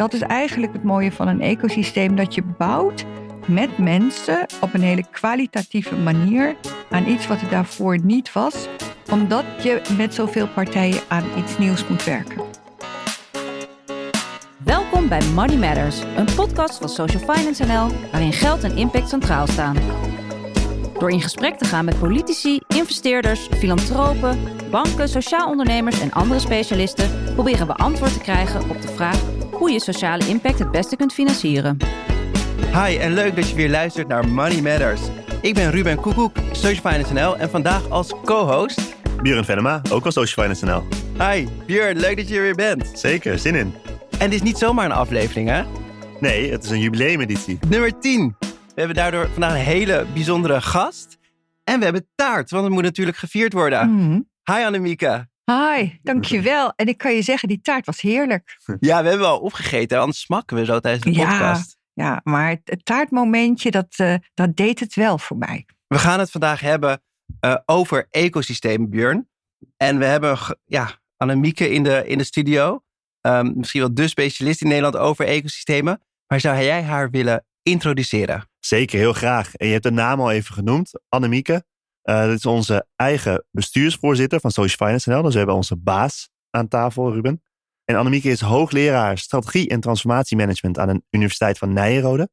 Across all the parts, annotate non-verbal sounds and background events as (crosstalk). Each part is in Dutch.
dat is eigenlijk het mooie van een ecosysteem, dat je bouwt met mensen op een hele kwalitatieve manier aan iets wat er daarvoor niet was, omdat je met zoveel partijen aan iets nieuws moet werken. Welkom bij Money Matters, een podcast van Social Finance NL, waarin geld en impact centraal staan. Door in gesprek te gaan met politici, investeerders, filantropen, banken, sociaal ondernemers en andere specialisten, proberen we antwoord te krijgen op de vraag hoe je sociale impact het beste kunt financieren. Hi en leuk dat je weer luistert naar Money Matters. Ik ben Ruben Koekoek, Social Finance NL en vandaag als co-host... Björn Venema, ook als Social Finance NL. Hi, Björn, leuk dat je er weer bent. Zeker, zin in. En dit is niet zomaar een aflevering, hè? Nee, het is een jubileumeditie. Nummer 10. We hebben daardoor vandaag een hele bijzondere gast. En we hebben taart, want het moet natuurlijk gevierd worden. Mhm. Hi Annemieke. Hi, dankjewel. En ik kan je zeggen, die taart was heerlijk. Ja, we hebben wel opgegeten, anders smakken we zo tijdens de Ja. podcast. Ja, maar het, taartmomentje, dat, eh, dat deed het wel voor mij. We gaan het vandaag hebben eh, over ecosystemen, Björn. En we hebben ja, Annemieke in de, in de studio. Ehm, misschien wel de specialist in Nederland over ecosystemen. Maar zou jij haar willen introduceren? Zeker, heel graag. En je hebt de naam al even genoemd, Annemieke. Eh dit is onze eigen bestuursvoorzitter van Social Finance NL. Dus we hebben onze baas aan tafel, Ruben. En Annemieke is hoogleraar strategie en transformatiemanagement aan de Universiteit van Nijrode.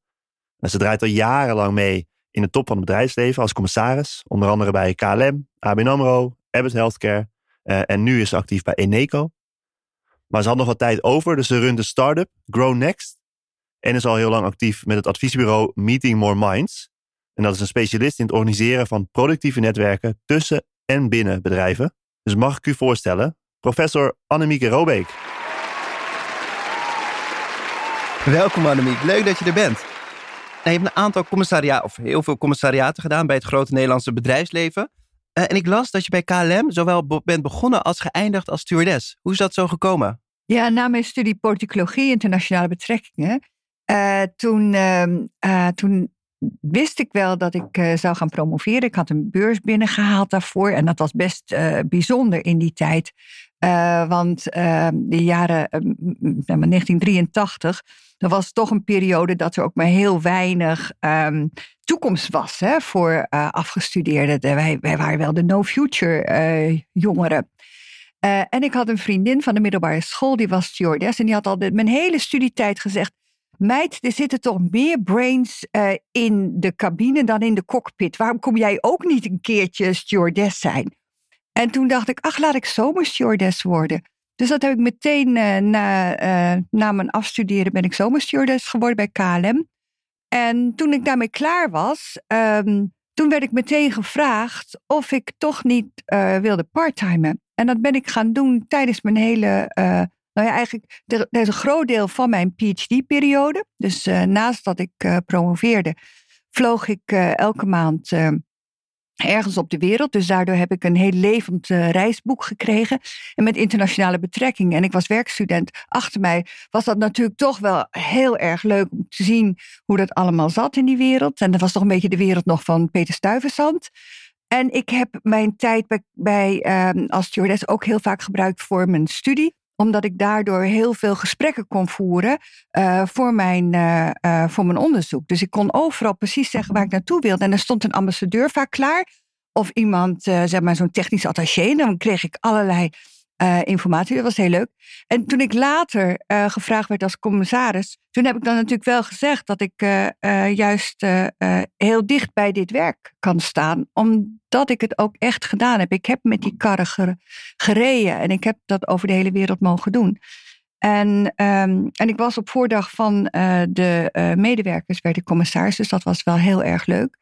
En ze draait al jarenlang mee in de top van het bedrijfsleven als commissaris. Onder andere bij KLM, ABN AMRO, Abbott Healthcare. eh, en nu is ze actief bij Eneco. Maar ze had nog wat tijd over, dus ze runt een start-up, Grow Next. En is al heel lang actief met het adviesbureau Meeting More Minds. En dat is een specialist in het organiseren van productieve netwerken tussen en binnen bedrijven. Dus mag ik u voorstellen, professor Annemieke Robeek. Welkom Annemiek, leuk dat je er bent. Nou, je hebt een aantal commissariaten, of heel veel commissariaten gedaan bij het grote Nederlandse bedrijfsleven. Eh, en ik las dat je bij KLM zowel be- bent begonnen als geëindigd als stewardess. Hoe is dat zo gekomen? Ja, na mijn studie politicologie internationale betrekkingen, eh, toen, ehm, eh, toen wist ik wel dat ik eh, zou gaan promoveren. Ik had een beurs binnengehaald daarvoor en dat was best eh, bijzonder in die tijd. Eh, want eh, de jaren eh, m- m- zeg maar 1983, dat was toch een periode dat er ook maar heel weinig ehm, toekomst was hè, voor afgestudeerden. De- Wij, wij waren wel de no-future jongeren. En ik had een vriendin van de middelbare school, die was stewardess. En die had al mijn hele studietijd gezegd... Meid, er zitten toch meer brains eh, in de cabine dan in de cockpit. Waarom kom jij ook niet een keertje stewardess zijn? En toen dacht ik, ach, laat ik zomerstewardess worden. Dus dat heb ik meteen eh, na, eh, na mijn afstuderen ben ik zomerstewardess geworden bij KLM. En toen ik daarmee klaar was, ehm, toen werd ik meteen gevraagd of ik toch niet wilde parttimen. En dat ben ik gaan doen tijdens mijn hele, nou ja, eigenlijk de, een groot deel van mijn PhD-periode. Dus eh, naast dat ik eh, promoveerde, vloog ik eh, elke maand ergens op de wereld. Dus daardoor heb ik een heel levend reisboek gekregen. En met internationale betrekkingen. En ik was werkstudent. Achter mij was dat natuurlijk toch wel heel erg leuk om te zien hoe dat allemaal zat in die wereld. En dat was toch een beetje de wereld nog van Peter Stuyvesant. En ik heb mijn tijd bij, bij ehm, als stewardess ook heel vaak gebruikt voor mijn studie omdat ik daardoor heel veel gesprekken kon voeren eh, voor, mijn, eh, eh, voor mijn onderzoek. Dus ik kon overal precies zeggen waar ik naartoe wilde. En er stond een ambassadeur vaak klaar. Of iemand, zeg maar zo'n technisch attaché. Dan kreeg ik allerlei eh, informatie. Dat was heel leuk. En toen ik later eh, gevraagd werd als commissaris, toen heb ik dan natuurlijk wel gezegd dat ik eh, juist heel dicht bij dit werk kan staan, omdat ik het ook echt gedaan heb. Ik heb met die karren gere- gereden en ik heb dat over de hele wereld mogen doen. En, ehm, en ik was op voordag van de medewerkers, werd ik commissaris, dus dat was wel heel erg leuk.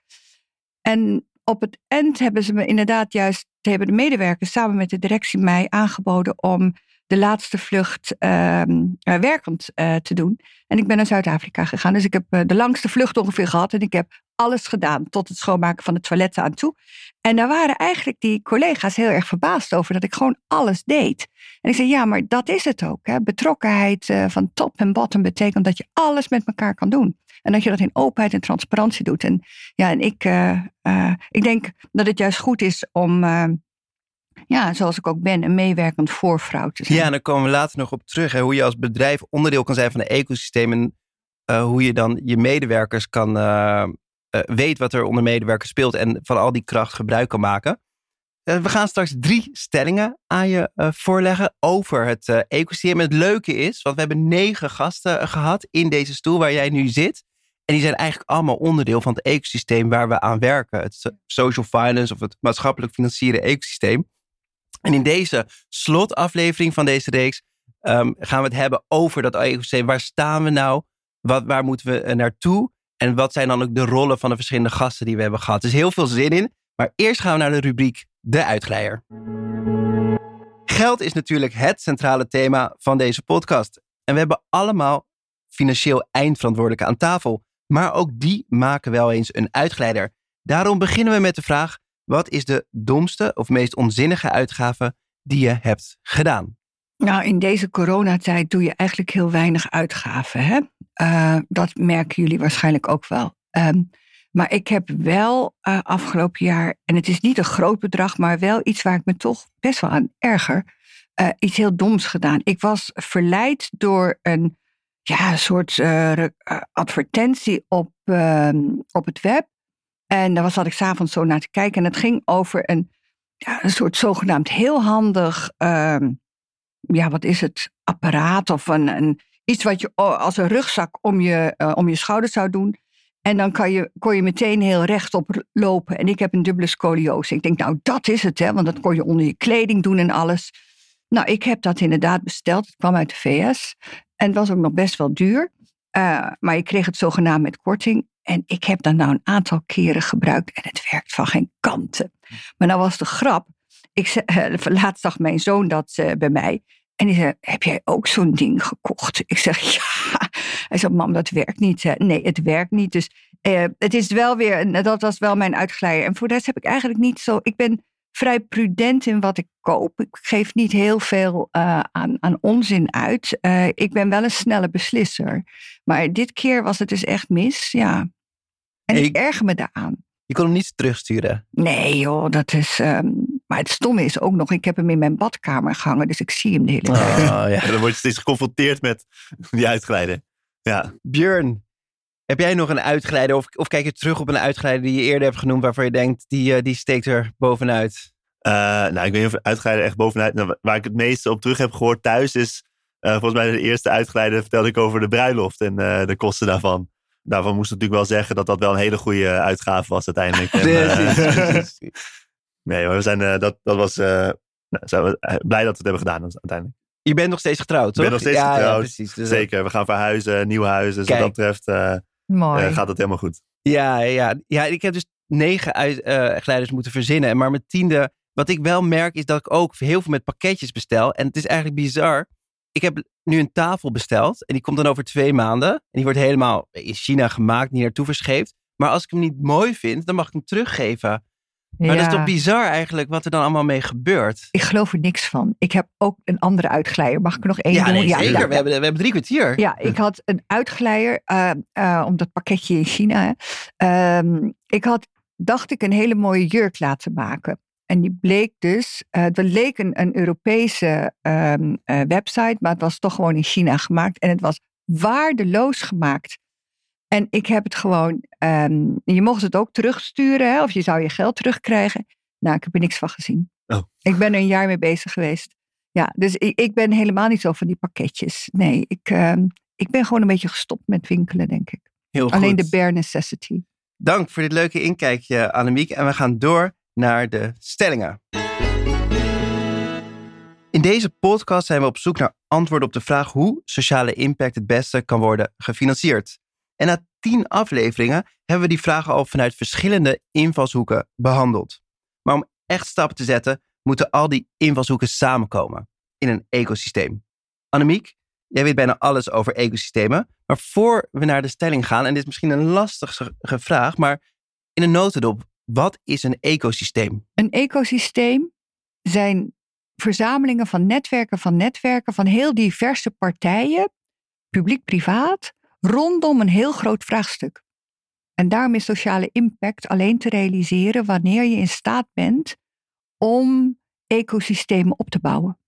En op het eind hebben ze me inderdaad juist, hebben de medewerkers samen met de directie mij aangeboden om de laatste vlucht ehm, eh, werkend eh, te doen. En ik ben naar Zuid-Afrika gegaan. Dus ik heb eh, de langste vlucht ongeveer gehad. En ik heb alles gedaan, tot het schoonmaken van de toiletten aan toe. En daar waren eigenlijk die collega's heel erg verbaasd over dat ik gewoon alles deed. En ik zei, ja, maar dat is het ook. Hè? Betrokkenheid van top en bottom betekent dat je alles met elkaar kan doen. En dat je dat in openheid en transparantie doet. En ja, en ik, ik denk dat het juist goed is om, eh, ja, zoals ik ook ben, een meewerkend voorvrouw te zijn. Ja, en daar komen we later nog op terug. Hè, hoe je als bedrijf onderdeel kan zijn van een ecosysteem. En uh, hoe je dan je medewerkers kan, uh, weet wat er onder medewerkers speelt. En van al die kracht gebruik kan maken. we gaan straks drie stellingen aan je voorleggen over het ecosysteem. Het leuke is, want we hebben negen gasten gehad in deze stoel waar jij nu zit. En die zijn eigenlijk allemaal onderdeel van het ecosysteem waar we aan werken. Het social finance of het maatschappelijk financieren ecosysteem. En in deze slotaflevering van deze reeks um, gaan we het hebben over dat ecosysteem. Waar staan we nou? Wat, waar moeten we naartoe? En wat zijn dan ook de rollen van de verschillende gasten die we hebben gehad? Er is heel veel zin in. Maar eerst gaan we naar de rubriek De Uitglijder. Geld is natuurlijk het centrale thema van deze podcast. En we hebben allemaal financieel eindverantwoordelijke aan tafel. Maar ook die maken wel eens een uitglijder. Daarom beginnen we met de vraag: wat is de domste of meest onzinnige uitgave die je hebt gedaan? Nou, in deze coronatijd doe je eigenlijk heel weinig uitgaven. Hè? Uh, dat merken jullie waarschijnlijk ook wel. Um, maar ik heb wel uh, afgelopen jaar, en het is niet een groot bedrag, maar wel iets waar ik me toch best wel aan erger, uh, iets heel doms gedaan. Ik was verleid door een ja, soort advertentie op, ehm, op het web. En daar zat ik s'avonds zo naar te kijken. En het ging over een, ja, een soort zogenaamd heel handig, uh, ja, wat is het, apparaat of een, een, iets wat je als een rugzak om je, uh, om je schouder zou doen. En dan kan je, kon je meteen heel rechtop lopen. En ik heb een dubbele scoliose. Ik denk, nou, dat is het, hè, want dat kon je onder je kleding doen en alles. Nou, ik heb dat inderdaad besteld. Het kwam uit de VS. En het was ook nog best wel duur. Uh, maar je kreeg het zogenaamd met korting. En ik heb dat nou een aantal keren gebruikt en het werkt van geen kanten. Maar nou was de grap. Ik zei, uh, laatst zag mijn zoon dat uh, bij mij. En die zei, heb jij ook zo'n ding gekocht? Ik zeg, (laughs) ja. Hij zei, mam, dat werkt niet. Nee, het werkt niet. Dus uh, het is wel weer, dat was wel mijn uitglijder. En voor de heb ik eigenlijk niet zo, ik ben vrij prudent in wat ik koop. Ik geef niet heel veel uh, aan, aan onzin uit. Uh, ik ben wel een snelle beslisser. Maar dit keer was het dus echt mis, ja. En ik, ik erger me daaraan. Je kon hem niet terugsturen? Nee joh, dat is... Um, maar het stomme is ook nog, ik heb hem in mijn badkamer gehangen, dus ik zie hem de hele tijd. Oh, ja. (laughs) Dan word je steeds geconfronteerd met die uitglijden. Ja. Björn, heb jij nog een uitgeleider of, of kijk je terug op een uitgeleider die je eerder hebt genoemd waarvan je denkt, die, uh, die steekt er bovenuit? Uh, nou, ik weet niet of uitgeleider echt bovenuit. Nou, waar ik het meeste op terug heb gehoord thuis is, uh, volgens mij de eerste uitgeleider vertelde ik over de bruiloft en de kosten daarvan. Daarvan moest ik natuurlijk wel zeggen dat dat wel een hele goede uitgave was uiteindelijk. (laughs) En, (laughs) nee, maar we zijn, dat, dat was, nou, zijn we blij dat we het hebben gedaan uiteindelijk. Je bent nog steeds getrouwd, toch? Ik ben nog steeds ja, getrouwd. Ja, precies. Dus Zeker. We gaan verhuizen, nieuw huis. Dus Kijk. wat dat betreft uh, uh, gaat het helemaal goed. Ja, ja. ja, ik heb dus negen uitgeleiders uh, moeten verzinnen. Maar mijn tiende, wat ik wel merk, is dat ik ook heel veel met pakketjes bestel. En het is eigenlijk bizar. Ik heb nu een tafel besteld. En die komt dan over twee maanden. En die wordt helemaal in China gemaakt, niet naartoe verscheept. Maar als ik hem niet mooi vind, dan mag ik hem teruggeven. Maar ja. dat is toch bizar eigenlijk wat er dan allemaal mee gebeurt. Ik geloof er niks van. Ik heb ook een andere uitglijder. Mag ik er nog één ja, doen? Nee, ja, zeker. Ja, we, hebben, we hebben drie kwartier. Ja, ik had een uitglijder uh, uh, om dat pakketje in China. Uh, ik had, dacht ik, een hele mooie jurk laten maken. En die bleek dus, het leek een, een Europese um, website, maar het was toch gewoon in China gemaakt. En het was waardeloos gemaakt. En ik heb het gewoon, um, je mocht het ook terugsturen, hè, of je zou je geld terugkrijgen. Nou, ik heb er niks van gezien. Oh. Ik ben er een jaar mee bezig geweest. Ja, dus ik, ik ben helemaal niet zo van die pakketjes. Nee, ik, um, ik ben gewoon een beetje gestopt met winkelen, denk ik. Heel Alleen goed. de bare necessity. Dank voor dit leuke inkijkje, Annemiek. En we gaan door naar de stellingen. In deze podcast zijn we op zoek naar antwoorden op de vraag hoe sociale impact het beste kan worden gefinancierd. En na tien afleveringen hebben we die vragen al vanuit verschillende invalshoeken behandeld. Maar om echt stappen te zetten, moeten al die invalshoeken samenkomen in een ecosysteem. Annemiek, jij weet bijna alles over ecosystemen. Maar voor we naar de stelling gaan, en dit is misschien een lastige vraag, maar in een notendop, wat is een ecosysteem? Een ecosysteem zijn verzamelingen van netwerken van netwerken van heel diverse partijen, publiek-privaat, rondom een heel groot vraagstuk. En daarom is sociale impact alleen te realiseren wanneer je in staat bent om ecosystemen op te bouwen.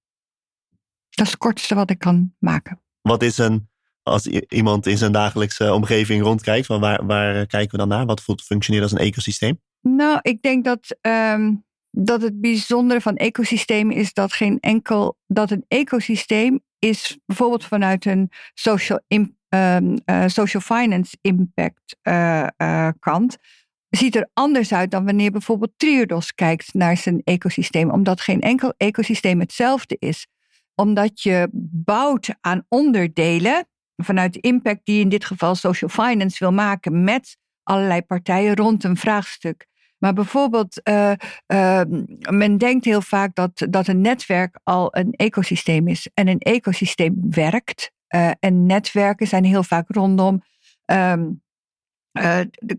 Dat is het kortste wat ik kan maken. Wat is een, als iemand in zijn dagelijkse omgeving rondkijkt, van waar, waar kijken we dan naar? Wat functioneert als een ecosysteem? Nou, ik denk dat, um, dat het bijzondere van ecosystemen is dat geen enkel, dat een ecosysteem is bijvoorbeeld vanuit een social, um, uh, social finance impact uh, uh, kant, ziet er anders uit dan wanneer bijvoorbeeld Triodos kijkt naar zijn ecosysteem, omdat geen enkel ecosysteem hetzelfde is. Omdat je bouwt aan onderdelen vanuit de impact die in dit geval social finance wil maken met allerlei partijen rond een vraagstuk. Maar bijvoorbeeld, uh, men denkt heel vaak dat, dat een netwerk al een ecosysteem is. En een ecosysteem werkt. Uh, en netwerken zijn heel vaak rondom. Um,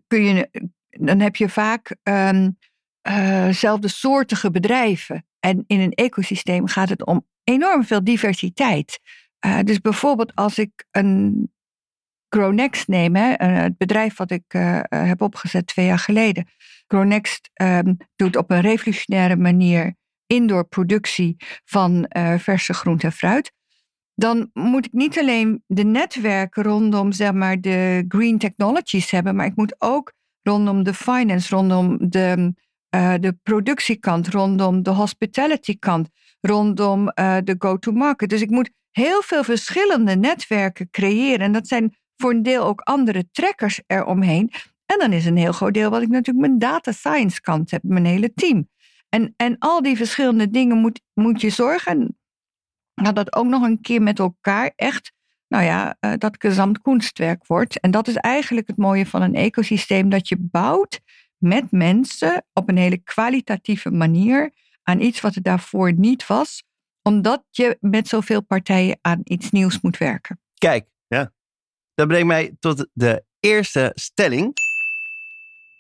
kun je, dan heb je vaak um, zelfde soortige bedrijven. En in een ecosysteem gaat het om enorm veel diversiteit. dus bijvoorbeeld als ik een Gronext neem, hè, het bedrijf wat ik heb opgezet twee jaar geleden. Gronext um, doet op een revolutionaire manier indoor productie van verse groente en fruit. Dan moet ik niet alleen de netwerken rondom zeg maar, de green technologies hebben, maar ik moet ook rondom de finance, rondom de, uh, de productiekant, rondom de hospitality kant, rondom uh, de go-to-market. Dus ik moet heel veel verschillende netwerken creëren. En dat zijn voor een deel ook andere trekkers eromheen. En dan is een heel groot deel wat ik natuurlijk mijn data science kant heb, mijn hele team. En, en al die verschillende dingen moet, moet je zorgen dat dat ook nog een keer met elkaar echt, nou ja, uh, dat gezamt kunstwerk wordt. En dat is eigenlijk het mooie van een ecosysteem, dat je bouwt met mensen op een hele kwalitatieve manier aan iets wat er daarvoor niet was, omdat je met zoveel partijen aan iets nieuws moet werken. Kijk, ja. dat brengt mij tot de eerste stelling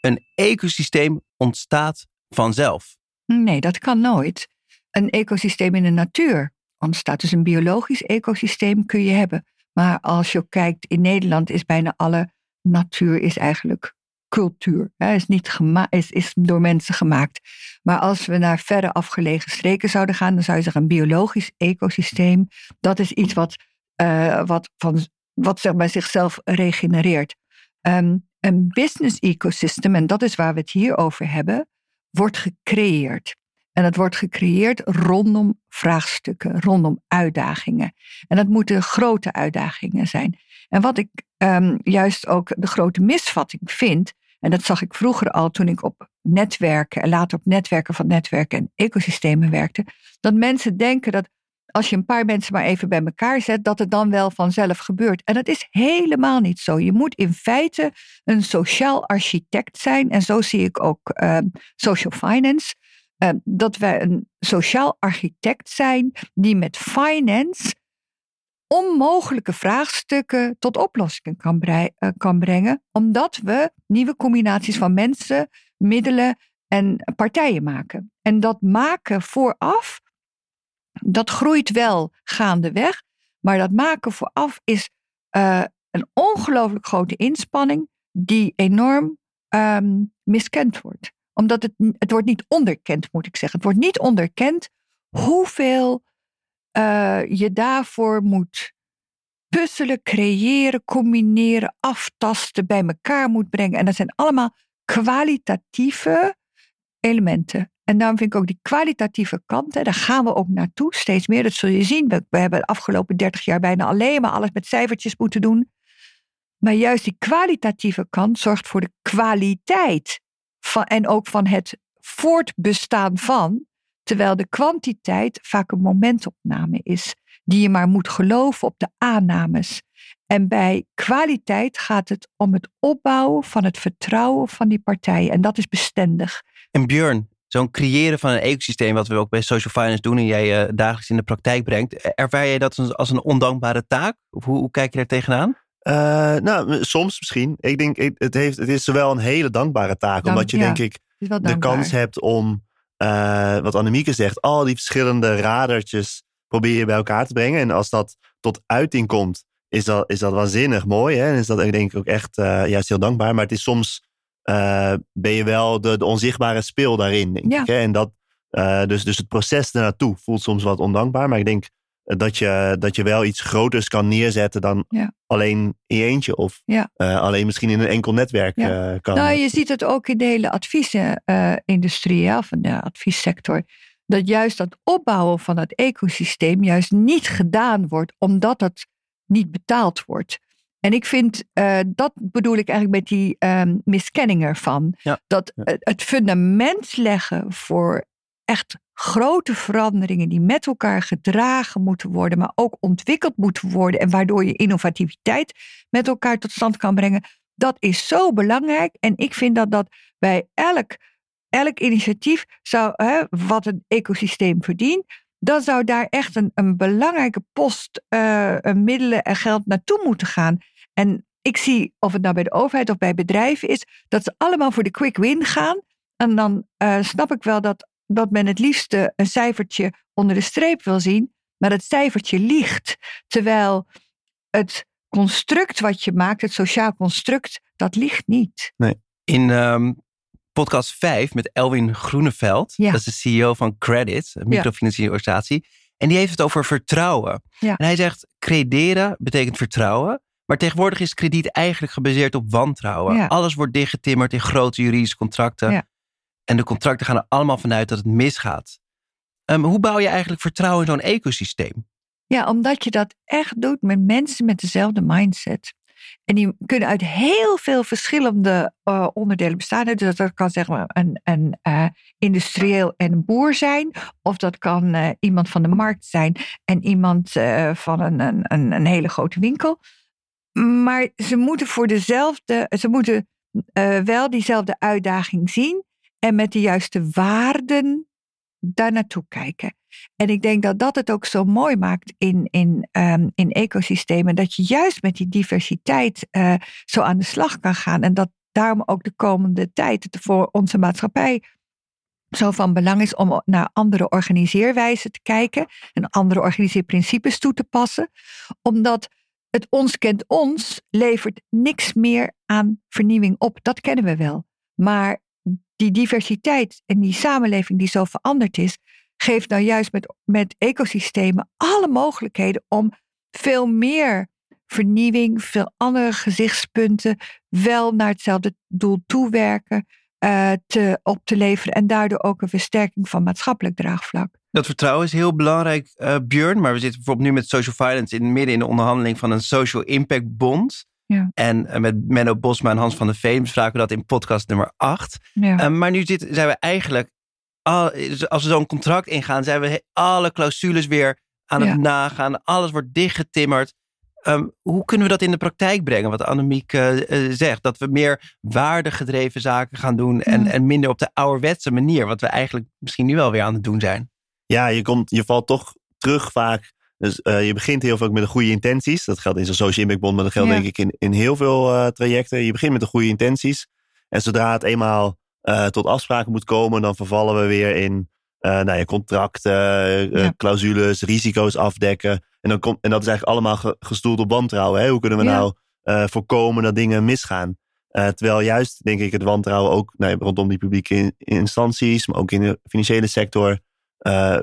een ecosysteem ontstaat vanzelf. Nee, dat kan nooit. Een ecosysteem in de natuur ontstaat. Dus een biologisch ecosysteem kun je hebben. Maar als je kijkt, in Nederland is bijna alle natuur is eigenlijk cultuur. Hè, is, niet is, is door mensen gemaakt. Maar als we naar verre afgelegen streken zouden gaan, dan zou je zeggen een biologisch ecosysteem. Dat is iets wat, uh, wat, van, wat zeg zichzelf regenereert. Um, een business ecosystem, en dat is waar we het hier over hebben, wordt gecreëerd. En het wordt gecreëerd rondom vraagstukken, rondom uitdagingen. En dat moeten grote uitdagingen zijn. En wat ik um, juist ook de grote misvatting vind, en dat zag ik vroeger al toen ik op netwerken en later op netwerken van netwerken en ecosystemen werkte, dat mensen denken dat als je een paar mensen maar even bij elkaar zet, dat het dan wel vanzelf gebeurt. En dat is helemaal niet zo. Je moet in feite een sociaal architect zijn. En zo zie ik ook uh, social finance. Uh, dat wij een sociaal architect zijn die met finance onmogelijke vraagstukken tot oplossingen kan, uh, kan brengen, omdat we nieuwe combinaties van mensen, middelen en partijen maken. En dat maken vooraf dat groeit wel gaandeweg, maar dat maken vooraf is uh, een ongelooflijk grote inspanning die enorm um, miskend wordt. Omdat het, het wordt niet onderkend, moet ik zeggen. Het wordt niet onderkend hoeveel uh, je daarvoor moet puzzelen, creëren, combineren, aftasten, bij elkaar moet brengen. En dat zijn allemaal kwalitatieve elementen. En daarom vind ik ook die kwalitatieve kant, daar gaan we ook naartoe, steeds meer. Dat zul je zien. We, we hebben de afgelopen 30 jaar bijna alleen maar alles met cijfertjes moeten doen. Maar juist die kwalitatieve kant zorgt voor de kwaliteit en ook van het voortbestaan van, terwijl de kwantiteit vaak een momentopname is, die je maar moet geloven op de aannames. En bij kwaliteit gaat het om het opbouwen van het vertrouwen van die partijen. En dat is bestendig. En Björn, zo'n creëren van een ecosysteem, wat we ook bij social finance doen en jij uh, dagelijks in de praktijk brengt, eh, ervaar jij dat als een ondankbare taak? Of hoe, hoe kijk je daar tegenaan? Uh, nou, soms misschien. Ik denk, het, heeft, het is wel een hele dankbare taak. Dank, omdat je, ja, denk ik, de kans hebt om, uh, wat Annemieke zegt, al die verschillende radertjes probeer je bij elkaar te brengen. En als dat tot uiting komt, is dat, is dat waanzinnig mooi. Hè? En is dat denk ik ook echt juist heel dankbaar. Maar het is soms uh, ben je wel de, de, onzichtbare speel daarin. Denk ja. ik, hè? En dat, Uh, dus, dus het proces ernaartoe voelt soms wat ondankbaar. Maar ik denk dat je, dat je wel iets groters kan neerzetten dan Ja. alleen in je eentje. Of Ja. eh, alleen misschien in een enkel netwerk Ja. eh, kan. Nou, je ziet het ook in de hele adviesindustrie, ja, van de adviessector. Dat juist dat opbouwen van het ecosysteem juist niet gedaan wordt, omdat het niet betaald wordt. En ik vind, eh, dat bedoel ik eigenlijk met die ehm, miskenning ervan. Dat het fundament leggen voor echt grote veranderingen die met elkaar gedragen moeten worden, maar ook ontwikkeld moeten worden. En waardoor je innovativiteit met elkaar tot stand kan brengen. Dat is zo belangrijk. En ik vind dat dat bij elk, elk initiatief zou, hè, wat een ecosysteem verdient, dan zou daar echt een, een belangrijke post eh, middelen en geld naartoe moeten gaan. En ik zie, of het nou bij de overheid of bij bedrijven is, dat ze allemaal voor de quick win gaan. En dan eh, snap ik wel dat, dat men het liefste een cijfertje onder de streep wil zien, maar dat cijfertje liegt. Terwijl het construct wat je maakt, het sociaal construct, dat ligt niet. In ehm, podcast 5 met Elwin Groeneveld. Ja. Dat is de CEO van Credit, een microfinancieringsorganisatie. En die heeft het over vertrouwen. Ja. En hij zegt, crederen betekent vertrouwen. Maar tegenwoordig is krediet eigenlijk gebaseerd op wantrouwen. Ja. Alles wordt dichtgetimmerd in grote juridische contracten. Ja. En de contracten gaan er allemaal vanuit dat het misgaat. Ehm, hoe bouw je eigenlijk vertrouwen in zo'n ecosysteem? Ja, omdat je dat echt doet met mensen met dezelfde mindset. En die kunnen uit heel veel verschillende eh, onderdelen bestaan. Dus dat kan zeg maar een, een eh, industrieel en een boer zijn. Of dat kan eh, iemand van de markt zijn en iemand van een, een, een, hele grote winkel. Maar ze moeten voor dezelfde, ze moeten wel diezelfde uitdaging zien. En met de juiste waarden daar naartoe kijken. En ik denk dat dat het ook zo mooi maakt in, in, ehm, in ecosystemen. Dat je juist met die diversiteit eh, zo aan de slag kan gaan. En dat daarom ook de komende tijd voor onze maatschappij zo van belang is om naar andere organiseerwijzen te kijken. En andere organiseerprincipes toe te passen. Omdat het ons kent ons levert niks meer aan vernieuwing op. Dat kennen we wel. Maar die diversiteit en die samenleving die zo veranderd is, geeft nou juist met, met ecosystemen alle mogelijkheden om veel meer vernieuwing, veel andere gezichtspunten, wel naar hetzelfde doel toewerken, eh, te, op te leveren en daardoor ook een versterking van maatschappelijk draagvlak. Dat vertrouwen is heel belangrijk, eh Björn. Maar we zitten bijvoorbeeld nu met Social Finance in midden in de onderhandeling van een Social Impact Bond. Ja. En eh, met Menno Bosma en Hans van der Veen bespraken we dat in podcast nummer 8. Ja. Eh, maar nu zit, zijn we eigenlijk, al, als we zo'n contract ingaan, zijn we alle clausules weer aan het Ja. nagaan. Alles wordt dichtgetimmerd. Ehm, hoe kunnen we dat in de praktijk brengen? Wat Annemiek eh, eh, zegt. Dat we meer waardegedreven zaken gaan doen. En, Ja. en minder op de ouderwetse manier. Wat we eigenlijk misschien nu wel weer aan het doen zijn. Ja, je, komt, je valt toch terug vaak. Dus eh, je begint heel veel met de goede intenties. Dat geldt in zo'n social impact bond, maar dat geldt Ja. denk ik in, in heel veel eh, trajecten. Je begint met de goede intenties. En zodra het eenmaal eh, tot afspraken moet komen, dan vervallen we weer in nou ja, contracten, Ja. clausules, risico's afdekken. En, dan komt, en dat is eigenlijk allemaal ge- gestoeld op wantrouwen. Hè? Hoe kunnen we nou voorkomen dat dingen misgaan? Terwijl juist, denk ik, het wantrouwen ook nou, ja, rondom die publieke in- instanties, maar ook in de financiële sector,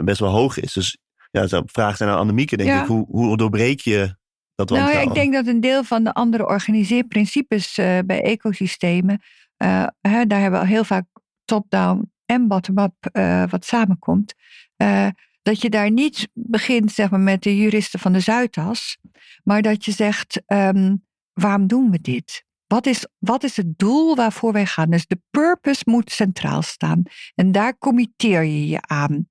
best wel hoog is. Dus ja, zou een vraag zijn aan Annemieke, denk Ja. ik. Hoe, hoe doorbreek je dat Nou ja, ik denk dat een deel van de andere organiseerprincipes eh, bij ecosystemen, eh, hè, daar hebben we al heel vaak top-down en bottom-up eh, wat samenkomt. dat je daar niet begint zeg maar, met de juristen van de Zuidas, maar dat je zegt, ehm, waarom doen we dit? Wat is, wat is het doel waarvoor wij gaan? Dus de purpose moet centraal staan. En daar committeer je je aan.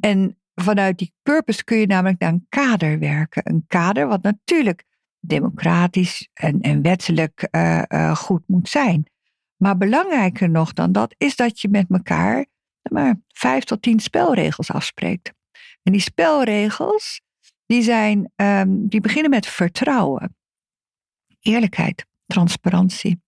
En vanuit die purpose kun je namelijk naar een kader werken. Een kader wat natuurlijk democratisch en, en wettelijk eh, eh, goed moet zijn. Maar belangrijker nog dan dat is dat je met elkaar maar, vijf tot tien spelregels afspreekt. En die spelregels die, zijn, ehm, die beginnen met vertrouwen, eerlijkheid, transparantie.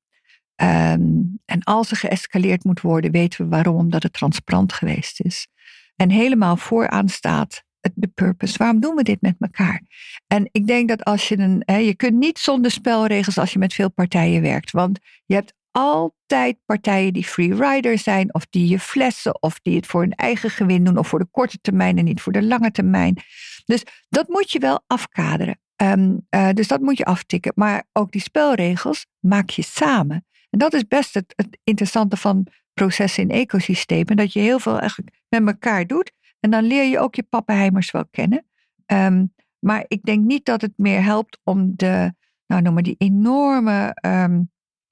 Ehm, en als er geëscaleerd moet worden, weten we waarom, omdat het transparant geweest is. En helemaal vooraan staat de purpose. Waarom doen we dit met elkaar? En ik denk dat als je een. Hè, je kunt niet zonder spelregels als je met veel partijen werkt. Want je hebt altijd partijen die free rider zijn, of die je flessen, of die het voor hun eigen gewin doen, of voor de korte termijn en niet voor de lange termijn. Dus dat moet je wel afkaderen. Ehm, eh, dus dat moet je aftikken. Maar ook die spelregels maak je samen. En dat is best het interessante van processen in ecosystemen. Dat je heel veel eigenlijk met elkaar doet. En dan leer je ook je pappenheimers wel kennen. Ehm, maar ik denk niet dat het meer helpt om de, nou noem maar die enorme ehm,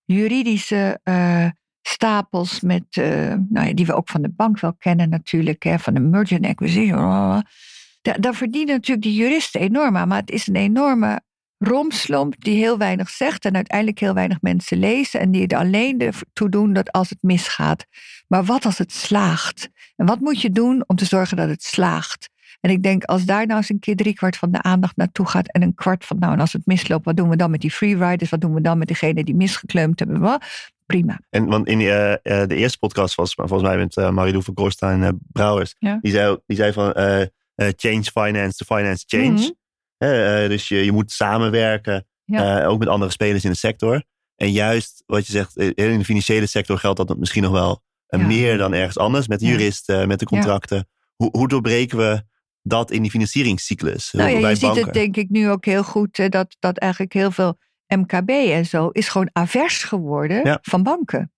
juridische uh, stapels met, uh, nou ja, die we ook van de bank wel kennen natuurlijk, hè, van de merger and acquisition. Daar, verdienen natuurlijk die juristen enorm aan, maar het is een enorme romslomp die heel weinig zegt en uiteindelijk heel weinig mensen lezen en die er alleen ertoe doen dat als het misgaat. Maar wat als het slaagt? En wat moet je doen om te zorgen dat het slaagt? En ik denk, als daar nou eens een keer driekwart van de aandacht naartoe gaat en een kwart van, nou, en als het misloopt, wat doen we dan met die freeriders? Wat doen we dan met degene die misgekleumd hebben? Prima. En want in uh, de eerste podcast was volgens mij met uh, Marilou van Gorstein en Brouwers. Die, zei, die zei van change finance to finance change. Mhm. dus je, je moet samenwerken, ook met andere spelers in de sector. En juist wat je zegt, in de financiële sector geldt dat misschien nog wel meer dan ergens anders. Met de juristen, met de contracten. Hoe, hoe doorbreken we dat in die financieringscyclus. Nou ja, je ziet het denk ik nu ook heel goed, dat, dat eigenlijk heel veel MKB en zo is gewoon avers geworden van banken.